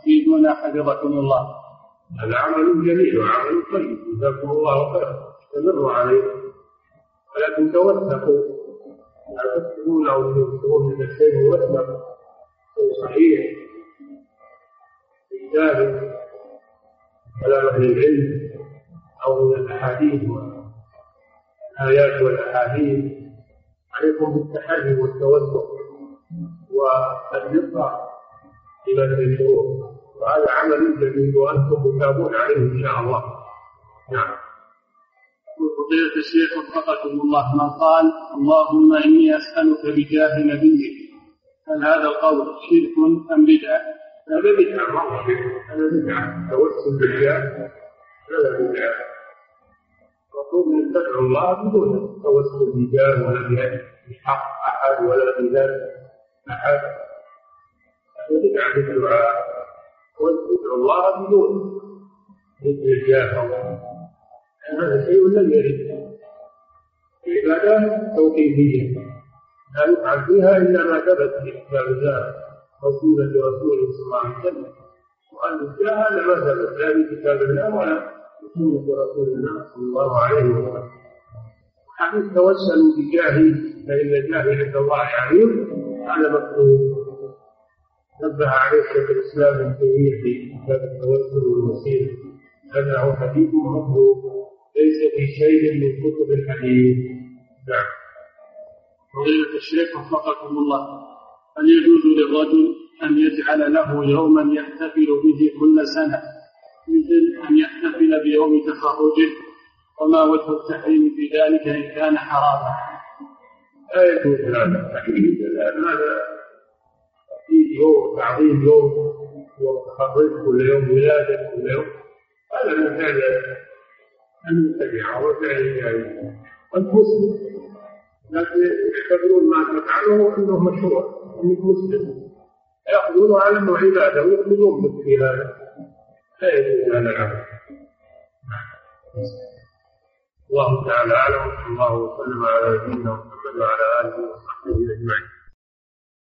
افيدونا حفظكم الله. هذا عمل جميل وعمل طيب جزاكم الله خيرا استمروا عليه ولكن توثقوا لا تكتبون أو تنكرون من الشيء موثق صحيح. ثابت كلام أهل العلم. أو من الأحاديث والآيات والأحاديث عليكم بالتحري والتوثق والدقه في بدء الشروط وهذا عمل جديد وأنتم متابون عليه إن شاء الله. نعم. فضيلة الشيخ وفقكم الله من قال؟ اللهم إني أسألك بجاه نبيك. هل هذا القول شرك أم بدعة؟ هذا بدعة هذا بدعة. توسل بالجاه. المفروض أن تدعو الله بدون توسل بجاه ولا بحق أحد ولا بذات أحد. هذا بدعة في الدعاء وتدعو الله بدون ذكر الجاه هذا شيء لم يرد. العبادات توحيدية. لا يفعل فيها إلا ما ثبت في كتاب الله رسولا لرسوله صلى الله عليه وسلم. وأن الجاه ما ثبت لا في كتاب الله ولا سنة رسول الله صلى الله عليه وسلم. حديث توسلوا بجاهي فإن جاهي عند الله عظيم هذا مكتوب نبه عليه شيخ الإسلام ابن تيمية في كتاب التوسل هذا هو حديث مطلوب ليس في شيء من كتب الحديث. نعم. فضيلة الشيخ وفقكم الله. هل يجوز للرجل أن يجعل له يوما يحتفل به كل سنة؟ مثل أن يحتفل بيوم تخرجه وما وجه التحريم في ذلك إن كان حراما. لا يجوز هذا هذا يوم تعظيم يوم يوم تخرج كل يوم ولادة كل يوم. هذا من فعل المتبعة وفعل الجاهلية أنت مسلم لكن يعتبرون ما تفعله أنه مشروع أنك مسلم. يأخذونه على أنه عبادة ويخلدون مثل هذا. لا يجوز هذا العمل الله تعالى أعلم وصلى الله وسلم على نبينا محمد وعلى آله وصحبه أجمعين.